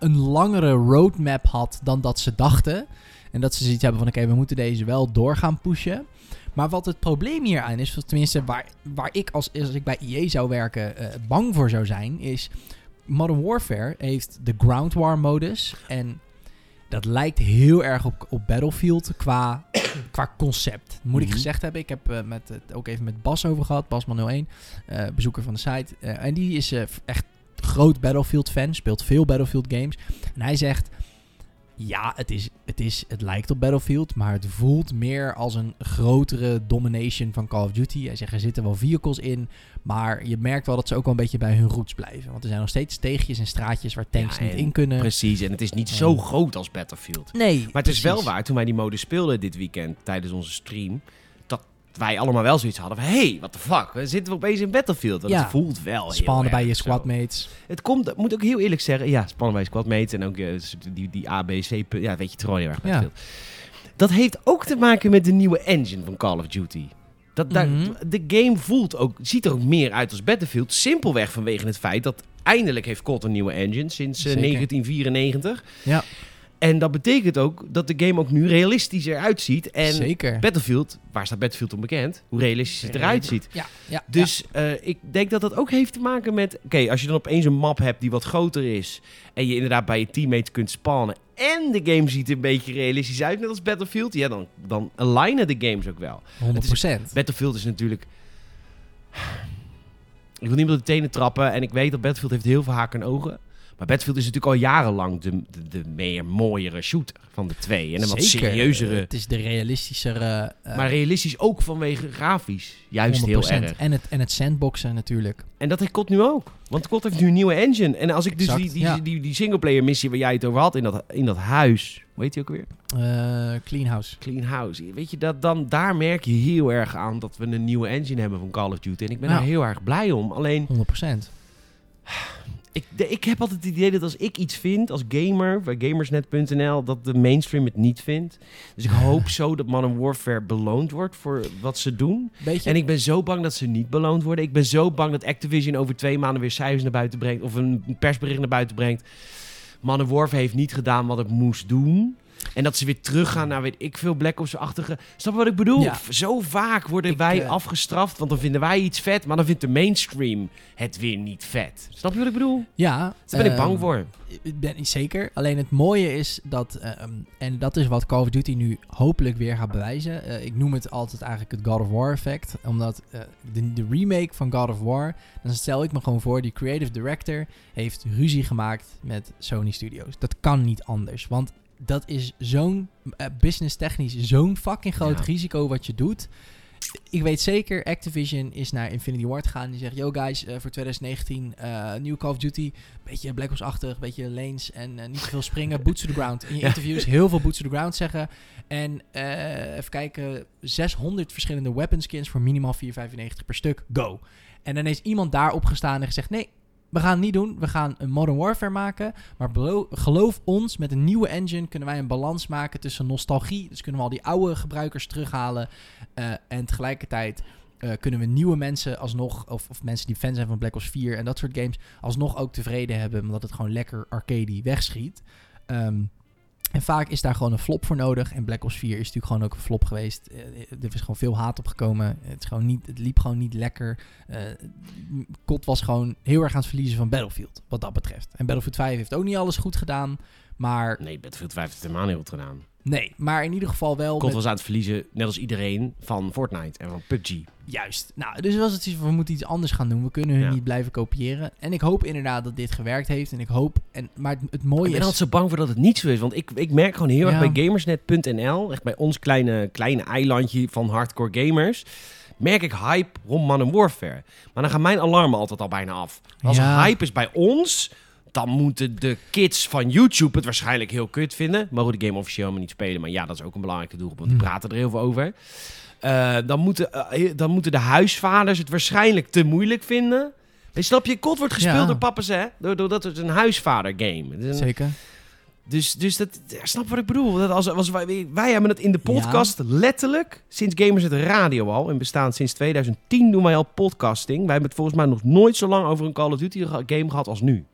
een langere roadmap had dan dat ze dachten. En dat ze zoiets hebben van, oké, we moeten deze wel door gaan pushen. Maar wat het probleem hier aan is, tenminste waar, waar ik als, als ik bij EA zou werken eh, bang voor zou zijn, is Modern Warfare heeft de Ground War modus. En dat lijkt heel erg op, op Battlefield qua, qua concept. Moet ik Mhm. gezegd hebben. Ik heb eh, met, het ook even met Bas over gehad. Basman01, eh bezoeker van de site. En die is echt groot Battlefield fan. Speelt veel Battlefield games. En hij zegt... Ja, het, is, het, is, het lijkt op Battlefield, maar het voelt meer als een grotere domination van Call of Duty. Hij zegt, er zitten wel vehicles in, maar je merkt wel dat ze ook wel een beetje bij hun roots blijven. Want er zijn nog steeds steegjes en straatjes waar tanks Ja, niet in kunnen. Precies, en het is niet En- zo groot als Battlefield. Nee, Maar het is wel waar, toen wij die mode speelden dit weekend tijdens onze stream, wij allemaal wel zoiets hadden van, hey, what the fuck, we zitten we opeens in Battlefield. Dat Ja. voelt wel Spannen bij je zo. squadmates. Het komt, moet ook heel eerlijk zeggen, ja, spannen bij je squadmates en ook eh, die, die A, B, C, pu- ja, weet je het gewoon heel erg Ja. Battlefield. Dat heeft ook te maken met de nieuwe engine van Call of Duty. Dat, daar, Mhm. De game voelt ook, ziet er ook meer uit als Battlefield. Simpelweg vanwege het feit dat eindelijk heeft COD een nieuwe engine sinds eh, Zeker. 1994. Ja. En dat betekent ook dat de game ook nu realistischer uitziet. En Zeker. Battlefield, waar staat Battlefield onbekend? Hoe realistisch het eruit ziet. Ja, ja. Dus eh, ik denk dat dat ook heeft te maken met... Oké, als je dan opeens een map hebt die wat groter is... en je inderdaad bij je teammates kunt spannen... en de game ziet er een beetje realistisch uit, net als Battlefield... ja, dan, dan alignen de games ook wel. ja, 100%. Battlefield is natuurlijk... Ik wil niet op de tenen trappen en ik weet dat Battlefield heeft heel veel haken en ogen. Maar Battlefield is natuurlijk al jarenlang de, de, de meer mooiere shooter van de twee. En een wat Zeker. serieuzere... Het is de realistischere... eh, maar realistisch ook vanwege grafisch. Juist heel 100%. erg. En het, en het sandboxen natuurlijk. En dat heeft COD nu ook. Want COD heeft nu een nieuwe engine. En als ik dus die, die, ja. die, die singleplayer missie waar jij het over had in dat, in dat huis... Hoe heet die ook weer? Eh Clean House. Clean House. Weet je, dat, dan, daar merk je heel erg aan dat we een nieuwe engine hebben van Call of Duty. En ik ben Ja. daar heel erg blij om. Alleen, 100%. Ik, de- ik heb altijd het idee dat als ik iets vind als gamer, bij gamersnet.nl, dat de mainstream het niet vindt. Dus ik hoop zo dat Modern Warfare beloond wordt voor wat ze doen. Beetje, En ik ben zo bang dat ze niet beloond worden. Ik ben zo bang dat Activision over twee maanden weer cijfers naar buiten brengt. Of een persbericht naar buiten brengt. Modern Warfare heeft niet gedaan wat het moest doen. En dat ze weer teruggaan naar, weet ik veel, Black Ops-achtige... Snap je wat ik bedoel? Ja. Zo vaak worden Ik, wij eh, afgestraft, want dan vinden wij iets vet. Maar dan vindt de mainstream het weer niet vet. Snap je wat ik bedoel? ja. Daar ben ik ehm, bang voor. Ik ben niet zeker. Alleen het mooie is dat, ehm, en dat is wat Call of Duty nu hopelijk weer gaat bewijzen. Eh, ik noem het altijd eigenlijk het God of War effect. Omdat eh, de, de remake van God of War, dan stel ik me gewoon voor, die creative director heeft ruzie gemaakt met Sony Studios. Dat kan niet anders. Want dat is zo'n eh, business technisch zo'n fucking groot Ja. risico wat je doet. Ik weet zeker, Activision is naar Infinity Ward gegaan. Die zegt, yo guys, eh, voor 2019 eh nieuw Call of Duty. Beetje Black Ops-achtig, beetje lanes en eh, niet te veel springen. Boots to the ground. In je interviews heel veel boots to the ground zeggen. En even kijken, 600 verschillende weapon skins voor minimaal 4,95 per stuk. Go. En dan is iemand daar opgestaan en gezegd, nee, we gaan het niet doen. We gaan een Modern Warfare maken. Maar geloof ons, met een nieuwe engine kunnen wij een balans maken tussen nostalgie. Dus kunnen we al die oude gebruikers terughalen. eh, en tegelijkertijd eh, kunnen we nieuwe mensen alsnog, of, of mensen die fan zijn van Black Ops 4 en dat soort games, alsnog ook tevreden hebben. Omdat het gewoon lekker arcade wegschiet. Ehm, en vaak is daar gewoon een flop voor nodig. En Black Ops 4 is natuurlijk gewoon ook een flop geweest. Eh, er is gewoon veel haat op gekomen. Het, is gewoon niet, het liep gewoon niet lekker. Eh COD was gewoon heel erg aan het verliezen van Battlefield. Wat dat betreft. En Battlefield 5 heeft ook niet alles goed gedaan. Maar Nee, Battlefield 5 heeft helemaal niet goed gedaan. nee, maar in ieder geval wel. COD met- was aan het verliezen, net als iedereen, van Fortnite en van PUBG. Juist. Nou, dus was het we moeten iets anders gaan doen. We kunnen hun Ja. niet blijven kopiëren. En ik hoop inderdaad dat dit gewerkt heeft. En ik hoop, en, maar het, het mooie Ik ben is... altijd zo bang voor dat het niet zo is. Want ik, ik merk gewoon heel Ja. erg bij gamersnet.nl, echt bij ons kleine, kleine eilandje van hardcore gamers, merk ik hype rond Modern Warfare. Maar dan gaan mijn alarmen altijd al bijna af. Als Ja. hype is bij ons, dan moeten de kids van YouTube het waarschijnlijk heel kut vinden. Mogen de game officieel helemaal niet spelen. Maar ja, dat is ook een belangrijke doelgroep, want die Hm. praten er heel veel over. Eh, dan, moeten, eh, dan moeten de huisvaders het waarschijnlijk te moeilijk vinden. Snap je? COD wordt gespeeld Ja. door papa's, hè? Doordat het een huisvader game. Het is een- Zeker. dus, dus dat, snap wat ik bedoel? Dat als, als wij, wij hebben het in de podcast letterlijk, sinds Gamers het Radio al, in bestaan sinds 2010 doen wij al podcasting. Wij hebben het volgens mij nog nooit zo lang over een Call of Duty game gehad als nu.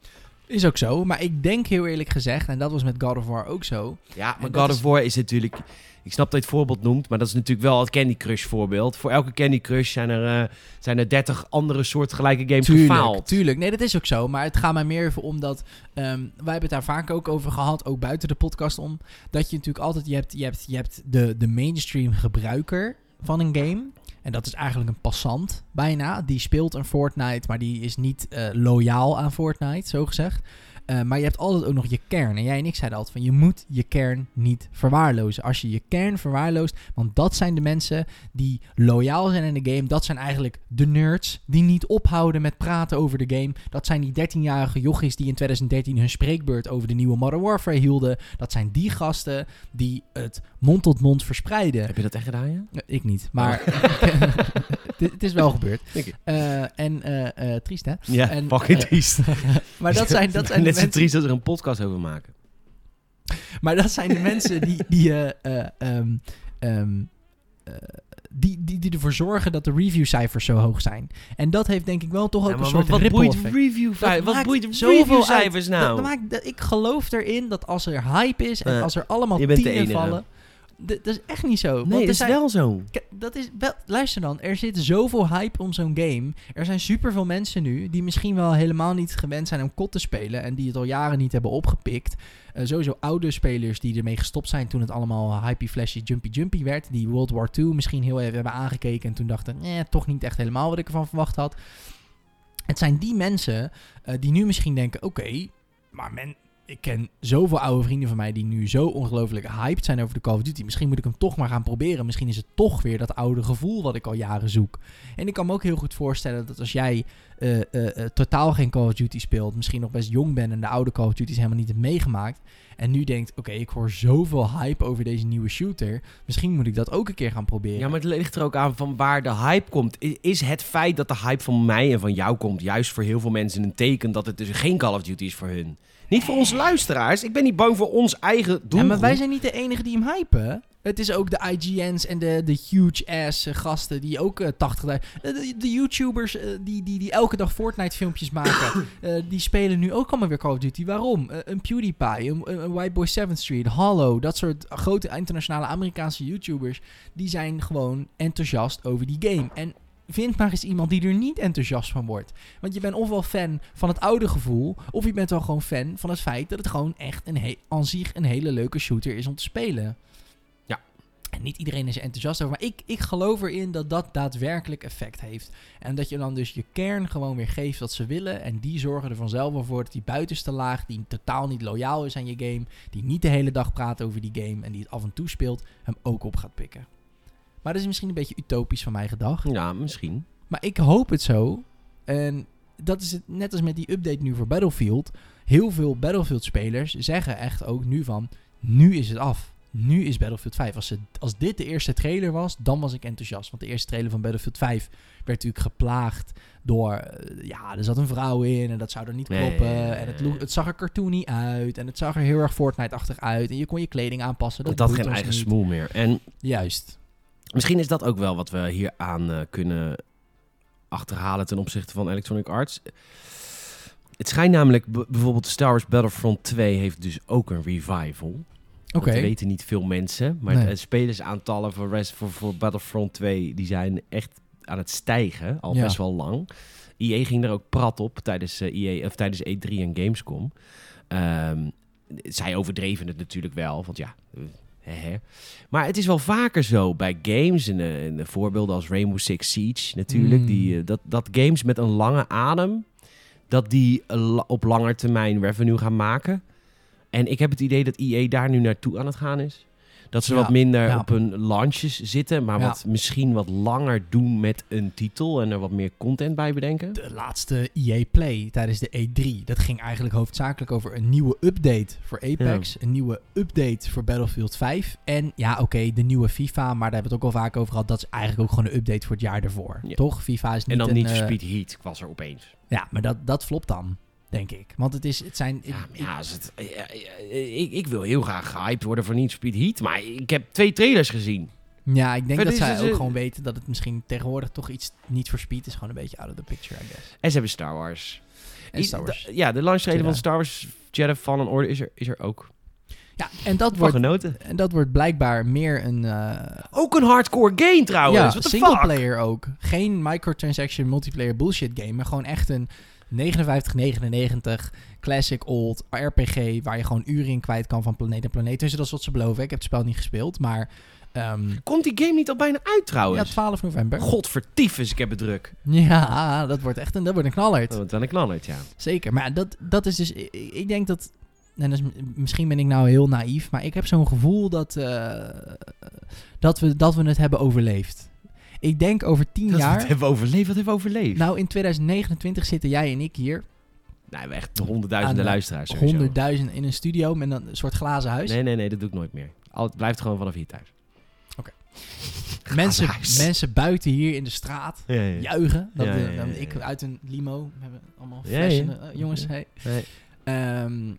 Is ook zo. Maar ik denk heel eerlijk gezegd, en dat was met God of War ook zo. Ja, maar God is- of War is natuurlijk... Ik snap dat je het voorbeeld noemt, maar dat is natuurlijk wel het Candy Crush voorbeeld. Voor elke Candy Crush zijn er, eh, zijn er 30 andere soortgelijke games Tuurlijk, gefaald. tuurlijk. Nee, dat is ook zo. Maar het gaat mij meer even om dat... ehm, wij hebben het daar vaak ook over gehad, ook buiten de podcast om. Dat je natuurlijk altijd... Je hebt, je hebt, je hebt de, de mainstream gebruiker van een game. En dat is eigenlijk een passant, bijna. Die speelt een Fortnite, maar die is niet eh, loyaal aan Fortnite, zo gezegd. Eh, maar je hebt altijd ook nog je kern. En jij en ik zeiden altijd van je moet je kern niet verwaarlozen. Als je je kern verwaarloost, want dat zijn de mensen die loyaal zijn in de game. Dat zijn eigenlijk de nerds die niet ophouden met praten over de game. Dat zijn die 13-jarige jochies die in 2013 hun spreekbeurt over de nieuwe Modern Warfare hielden. Dat zijn die gasten die het mond tot mond verspreiden. Heb je dat echt gedaan, ja? Eh, Ik niet, maar het, is wel gebeerd. Oké. Eh, en eh triest hè? Ja, En, fucking triest. Maar dat zijn, dat zijn Net zo mensen triest dat we er een podcast over maken. Maar dat zijn de mensen die, die eh, eh, ehm, ehm, eh, die, die, die ervoor zorgen dat de reviewcijfers zo hoog zijn. En dat heeft denk ik wel toch ook Ja, een soort wat, wat boeit review Wat maakt boeit reviewcijfers nou? Dat, dat maakt, dat- ik geloof erin dat als er hype is en als er allemaal tienen vallen... Dat is echt niet zo. nee, dat is zijn- wel zo. Dat is wel, luister dan, er zit zoveel hype om zo'n game. Er zijn superveel mensen nu die misschien wel helemaal niet gewend zijn om kot te spelen en die het al jaren niet hebben opgepikt. Eh, sowieso oude spelers die ermee gestopt zijn toen het allemaal hypey, flashy, jumpy, jumpy werd. Die World War II misschien heel even hebben aangekeken en toen dachten, eh, toch niet echt helemaal wat ik ervan verwacht had. Het zijn die mensen eh, die nu misschien denken, oké, maar men, ik ken zoveel oude vrienden van mij die nu zo ongelooflijk hyped zijn over de Call of Duty. Misschien moet ik hem toch maar gaan proberen. Misschien is het toch weer dat oude gevoel wat ik al jaren zoek. En ik kan me ook heel goed voorstellen dat als jij eh, eh, eh, totaal geen Call of Duty speelt, misschien nog best jong bent en de oude Call of Duty's helemaal niet hebt meegemaakt. En nu denkt, oké, ik hoor zoveel hype over deze nieuwe shooter. Misschien moet ik dat ook een keer gaan proberen. Ja, maar het ligt er ook aan van waar de hype komt. Is het feit dat de hype van mij en van jou komt juist voor heel veel mensen een teken dat het dus geen Call of Duty is voor hun? Niet voor onze luisteraars. Ik ben niet bang voor ons eigen doel. Ja, maar wij zijn niet de enige die hem hypen. Het is ook de IGN's en de, de huge-ass eh, gasten die ook eh 80 eh, de, de YouTubers die, die, die elke dag Fortnite-filmpjes maken. die spelen nu ook allemaal weer Call of Duty. Waarom? Een PewDiePie, een, een White Boy 7th Street, Hollow. Dat soort grote internationale Amerikaanse YouTubers. Die zijn gewoon enthousiast over die game. En vind maar eens iemand die er niet enthousiast van wordt. Want je bent ofwel fan van het oude gevoel, of je bent wel gewoon fan van het feit dat het gewoon echt een aan zich een hele leuke shooter is om te spelen. Ja. En niet iedereen is er enthousiast over, maar ik, ik geloof erin dat dat daadwerkelijk effect heeft. En dat je dan dus je kern gewoon weer geeft wat ze willen. En die zorgen er vanzelf wel voor dat die buitenste laag, die totaal niet loyaal is aan je game, die niet de hele dag praat over die game en die het af en toe speelt, hem ook op gaat pikken. Maar dat is misschien een beetje utopisch van mij gedacht. Ja, misschien. Maar ik hoop het zo. En dat is het net als met die update nu voor Battlefield. Heel veel Battlefield-spelers zeggen echt ook nu van... Nu is het af. Nu is Battlefield 5. Als, ze, als dit de eerste trailer was, dan was ik enthousiast. Want de eerste trailer van Battlefield 5 werd natuurlijk geplaagd door... eh, ja, er zat een vrouw in en dat zou er niet Nee, kloppen. En het, het zag er cartoony uit. En het zag er heel erg Fortnite-achtig uit. En je kon je kleding aanpassen. Dat Dat had geen eigen niet. smoel meer. En Juist. Misschien is dat ook wel wat we hier aan eh, kunnen achterhalen ten opzichte van Electronic Arts. Het schijnt namelijk, bijvoorbeeld Star Wars Battlefront 2 heeft dus ook een revival. Oké. Dat weten niet veel mensen. Maar Nee. de spelersaantallen voor, Res- voor, voor Battlefront 2 die zijn echt aan het stijgen. Al Ja. best wel lang. EA ging er ook prat op tijdens, eh, EA, of tijdens E3 en Gamescom. Ehm, zij overdreven het natuurlijk wel. Want ja, eh. Maar het is wel vaker zo bij games. En, en voorbeelden als Rainbow Six Siege natuurlijk. Mm. Die, eh, dat, dat games met een lange adem... dat die op lange termijn revenue gaan maken. En ik heb het idee dat EA daar nu naartoe aan het gaan is. Dat ze Ja, wat minder ja. op hun launches zitten, maar wat, misschien wat langer doen met een titel en er wat meer content bij bedenken. de laatste EA Play tijdens de E3. Dat ging eigenlijk hoofdzakelijk over een nieuwe update voor Apex. Een nieuwe update voor Battlefield 5. En ja, oké, de nieuwe FIFA. Maar daar hebben we het ook al vaak over gehad. Dat is eigenlijk ook gewoon een update voor het jaar ervoor. Toch? FIFA is niet en dan een, niet eh, Speed Heat was er opeens. Ja, maar dat, dat flopt dan, denk ik. Want het, is, het zijn... Ja, ik- ja, het, ik, ik wil heel graag gehyped worden voor niet Speed Heat, maar ik heb twee trailers gezien. ja, ik denk Verder dat zij ook gewoon weten dat het misschien tegenwoordig toch iets niet voor Speed is. Gewoon een beetje out of the picture, I guess. En ze hebben Star Wars. En Star Wars. I- Ja, de trailer van. Star Wars Jedi Fallen Order is er, is er ook. Ja, en dat wordt, genoten. en dat wordt blijkbaar meer een... eh, Ook een hardcore game trouwens. ja, What the single fuck? player ook. Geen microtransaction multiplayer bullshit game, maar gewoon echt een 5999 classic old RPG waar je gewoon uren in kwijt kan van planeet naar planeet. Dus dat is wat ze beloven. Ik heb het spel niet gespeeld, maar ehm, Komt die game niet al bijna uit ja, trouwens? 12 november. Godvertiefes, ik heb het druk. Ja, dat wordt echt een, dat wordt een knallerd. Oh, wat een knallert, ja. Zeker. Maar dat, dat is dus. Ik, ik denk dat. En dat is, misschien ben ik nou heel naïef, maar ik heb zo'n gevoel dat, eh, dat, we, dat we het hebben overleefd. Ik denk over tien Dat we jaar. het hebben overleefd, wat hebben we overleefd? Nou, in 2029 zitten jij en ik hier. Nou, we echt honderdduizenden luisteraars. Honderdduizend in een studio met een soort glazen huis. Nee, nee, nee, dat doe ik nooit meer. Al, het blijft gewoon vanaf hier thuis. Oké. Mensen, mensen buiten hier in de straat Ja, ja. juichen. Dat Ja, we- ja, ik uit een limo. We hebben allemaal flessen. eh, jongens, hey. Nee. Ehm,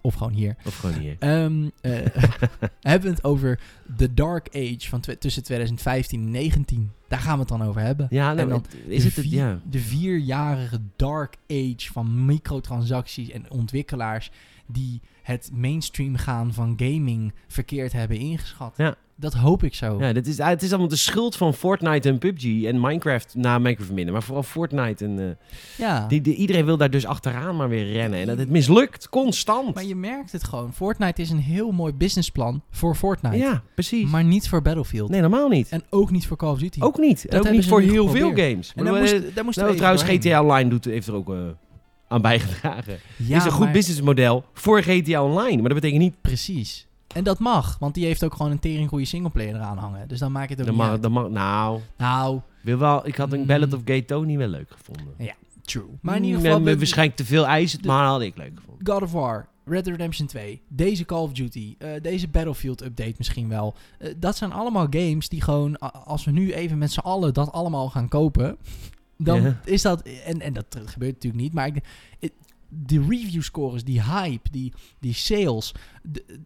of gewoon hier. Of gewoon hier. Ehm eh, hebben we het over The Dark Age van tussen 2015 en 19. Daar gaan we het dan over hebben. Ja, nou, en dan is de, het ja. de vierjarige Dark Age van microtransacties en ontwikkelaars die het mainstream gaan van gaming verkeerd hebben ingeschat. Ja. Dat hoop ik zo. Ja, dit is, ah, het is allemaal de schuld van Fortnite en PUBG en Minecraft. Nou, Minecraft minder, maar vooral Fortnite. En, eh, Ja. die, die- iedereen wil daar dus achteraan maar weer rennen. En dat het mislukt, constant. Maar je merkt het gewoon. Fortnite is een heel mooi businessplan voor Fortnite. ja, precies. Maar niet voor Battlefield. nee, normaal niet. En ook niet voor Call of Duty. Ook niet. Dat En ook niet voor heel veel games. en daar moest, eh, daar moesten nou, we trouwens. GTA Online doet, heeft er ook eh, aan bijgedragen. Ja, is een goed maar- businessmodel voor GTA Online. Maar dat betekent niet... Precies. En dat mag, want die heeft ook gewoon een tering goede singleplayer eraan hangen. Dus dan maakt het ook niet mag, dat mag, nou, Nou, wil wel, ik had een Mm. Ballad of Gay Tony wel leuk gevonden. true. Maar in ieder Mm, geval, eh, we- waarschijnlijk te veel eisen, maar had ik leuk gevonden. God of War, Red Dead Redemption 2, deze Call of Duty, eh, deze Battlefield update misschien wel. Eh, dat zijn allemaal games die gewoon, als we nu even met z'n allen dat allemaal gaan kopen, dan is dat, en, en dat gebeurt natuurlijk niet, maar ik, de review scores, die hype, die, die sales, de-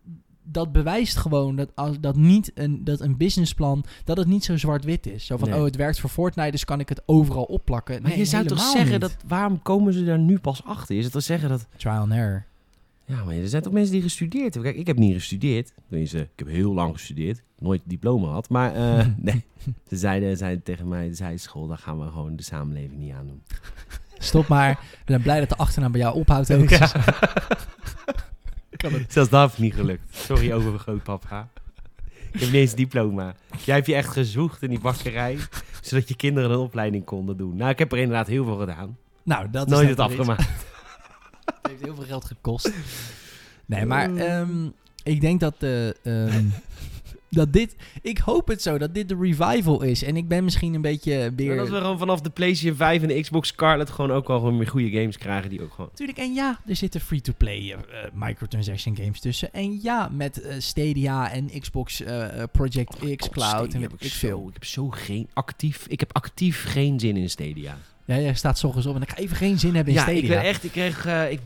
dat bewijst gewoon dat, als, dat, niet een, dat een businessplan, dat het niet zo zwart-wit is. Zo van, Nee. oh, het werkt voor Fortnite, dus kan ik het overal opplakken. Maar Nee, je zou toch zeggen niet. dat, waarom komen ze daar nu pas achter? Is het toch zeggen dat, Trial and error. Ja, maar er zijn toch mensen die gestudeerd hebben. Kijk, ik heb niet gestudeerd. Tenminste, ik heb heel lang gestudeerd. Nooit diploma had. Maar eh, nee, ze zeiden, zeiden tegen mij, de zijschool, daar gaan we gewoon de samenleving niet aan doen. Stop maar. Ik ben blij dat de achternaam bij jou ophoudt ook. Kan het. Zelfs dat heeft niet gelukt. Sorry over grootpapa. Ik heb niet eens een diploma. Jij hebt je echt gezocht in die bakkerij, zodat je kinderen een opleiding konden doen. Nou, ik heb er inderdaad heel veel gedaan. Nou, dat is Nooit het afgemaakt. Het heeft heel veel geld gekost. Nee, maar ehm, ik denk dat, eh, ehm, dat dit... Ik hoop het zo, dat dit de revival is. En ik ben misschien een beetje weer... Dat we gewoon vanaf de PlayStation 5 en de Xbox Scarlet gewoon ook wel gewoon weer goede games krijgen die ook gewoon... Tuurlijk, en ja, er zitten free-to-play eh, microtransaction games tussen. En ja, met Stadia en Xbox Project X Cloud en heb ik ik veel. zo, ik heb zo geen actief, ik heb actief geen zin in Stadia. Ja, jij staat 's ochtends op en ik ga even geen zin hebben in ja, Stadia. ik ben echt, ik kreeg, eh, ik,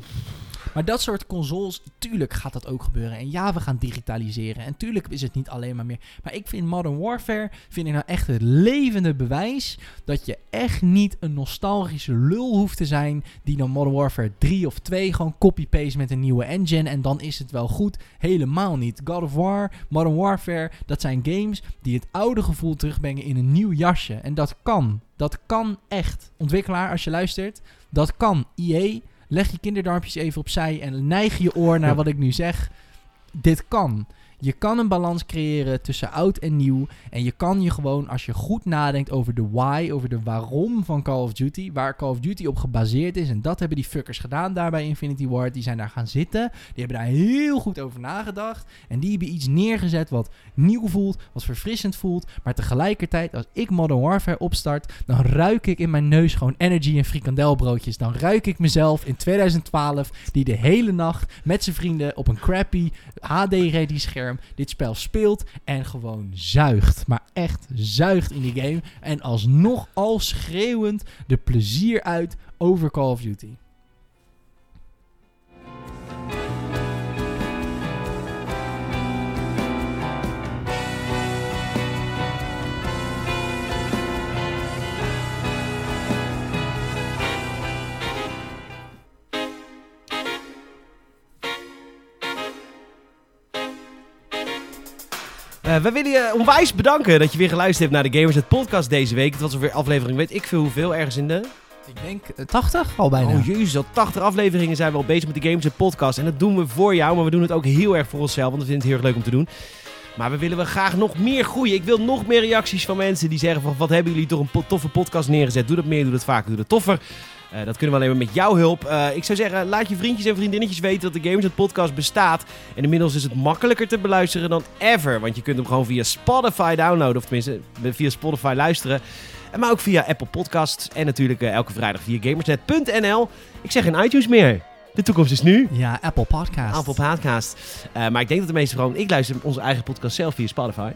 Maar dat soort consoles, tuurlijk gaat dat ook gebeuren. En ja, we gaan digitaliseren. En tuurlijk is het niet alleen maar meer. Maar ik vind Modern Warfare, vind ik nou echt het levende bewijs dat je echt niet een nostalgische lul hoeft te zijn die dan Modern Warfare 3 of 2 gewoon copy-paste met een nieuwe engine en dan is het wel goed. Helemaal niet. God of War, Modern Warfare, dat zijn games die het oude gevoel terugbrengen in een nieuw jasje. En dat kan. Dat kan echt. Ontwikkelaar, als je luistert, dat kan. EA, leg je kinderdarmpjes even opzij en neig je oor naar wat ik nu zeg. Dit kan. Je kan een balans creëren tussen oud en nieuw. En je kan je gewoon, als je goed nadenkt over de why, over de waarom van Call of Duty, waar Call of Duty op gebaseerd is. En dat hebben die fuckers gedaan daar bij Infinity Ward. Die zijn daar gaan zitten. Die hebben daar heel goed over nagedacht. En die hebben iets neergezet wat nieuw voelt, wat verfrissend voelt. Maar tegelijkertijd, als ik Modern Warfare opstart, dan ruik ik in mijn neus gewoon energy en frikandelbroodjes. Dan ruik ik mezelf in 2012, die de hele nacht met zijn vrienden op een crappy HD-ready scherm dit spel speelt en gewoon zuigt. Maar echt zuigt in die game. En alsnog al schreeuwend de plezier uit over Call of Duty. Eh, we willen je onwijs bedanken dat je weer geluisterd hebt naar de Gamersnet podcast deze week. Het was weer aflevering, weet ik veel hoeveel, ergens in de... Ik denk eh, 80 al bijna. Oh jezus, al 80 afleveringen zijn we al bezig met de Gamersnet podcast. En dat doen we voor jou, maar we doen het ook heel erg voor onszelf, want we vinden het heel erg leuk om te doen. Maar we willen we graag nog meer groeien. Ik wil nog meer reacties van mensen die zeggen van... wat hebben jullie toch een po- toffe podcast neergezet. Doe dat meer, doe dat vaker, doe dat toffer. Eh, dat kunnen we alleen maar met jouw hulp. Eh, ik zou zeggen, laat je vriendjes en vriendinnetjes weten dat de Gamersnet podcast bestaat. En inmiddels is het makkelijker te beluisteren dan ever. Want je kunt hem gewoon via Spotify downloaden. Of tenminste, via Spotify luisteren. En Maar ook via Apple Podcasts. En natuurlijk eh, elke vrijdag via gamersnet.nl. Ik zeg geen iTunes meer. De toekomst is nu. Ja, Apple Podcast. Apple Podcast. Eh, maar ik denk dat de meeste gewoon... Ik luister onze eigen podcast zelf via Spotify.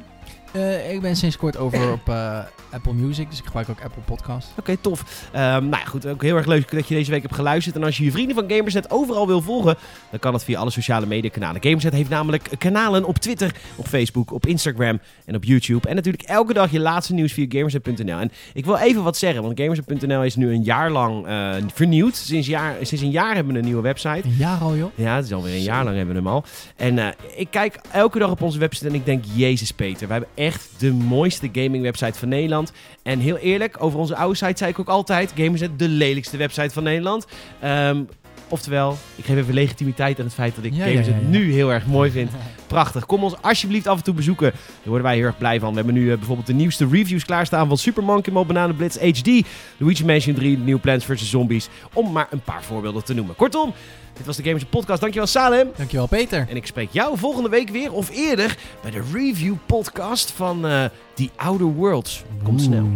Eh, ik ben sinds kort over op eh, Apple Music, dus ik gebruik ook Apple Podcast. Oké, tof. Ehm, nou ja, goed, ook heel erg leuk dat je deze week hebt geluisterd. En als je je vrienden van Gamersnet overal wil volgen, dan kan dat via alle sociale mediakanalen. Gamersnet heeft namelijk kanalen op Twitter, op Facebook, op Instagram en op YouTube. En natuurlijk elke dag je laatste nieuws via Gamersnet.nl. En ik wil even wat zeggen, want Gamersnet.nl is nu een jaar lang eh, vernieuwd. Sinds, jaar, sinds een jaar hebben we een nieuwe website. Een jaar al, joh. Ja, het is alweer een jaar lang hebben we hem al. En ik kijk elke dag op onze website en ik denk, jezus Peter, we hebben echt de mooiste gaming website van Nederland. En heel eerlijk, over onze oude site zei ik ook altijd, Gamersnet de lelijkste website van Nederland. Ehm, oftewel, ik geef even legitimiteit aan het feit dat ik Ja, ja, Gamersnet ja, ja. nu heel erg mooi vind. Prachtig. Kom ons alsjeblieft af en toe bezoeken. Daar worden wij heel erg blij van. We hebben nu eh, bijvoorbeeld de nieuwste reviews klaarstaan van Super Monkey Ball Banana Blitz HD, Luigi Mansion 3, de nieuwe Plants vs. Zombies, om maar een paar voorbeelden te noemen. Kortom, dit was de Gamers Podcast. Dankjewel Salem. Dankjewel, Peter. En ik spreek jou volgende week weer of eerder bij de review podcast van eh The Outer Worlds. Komt snel.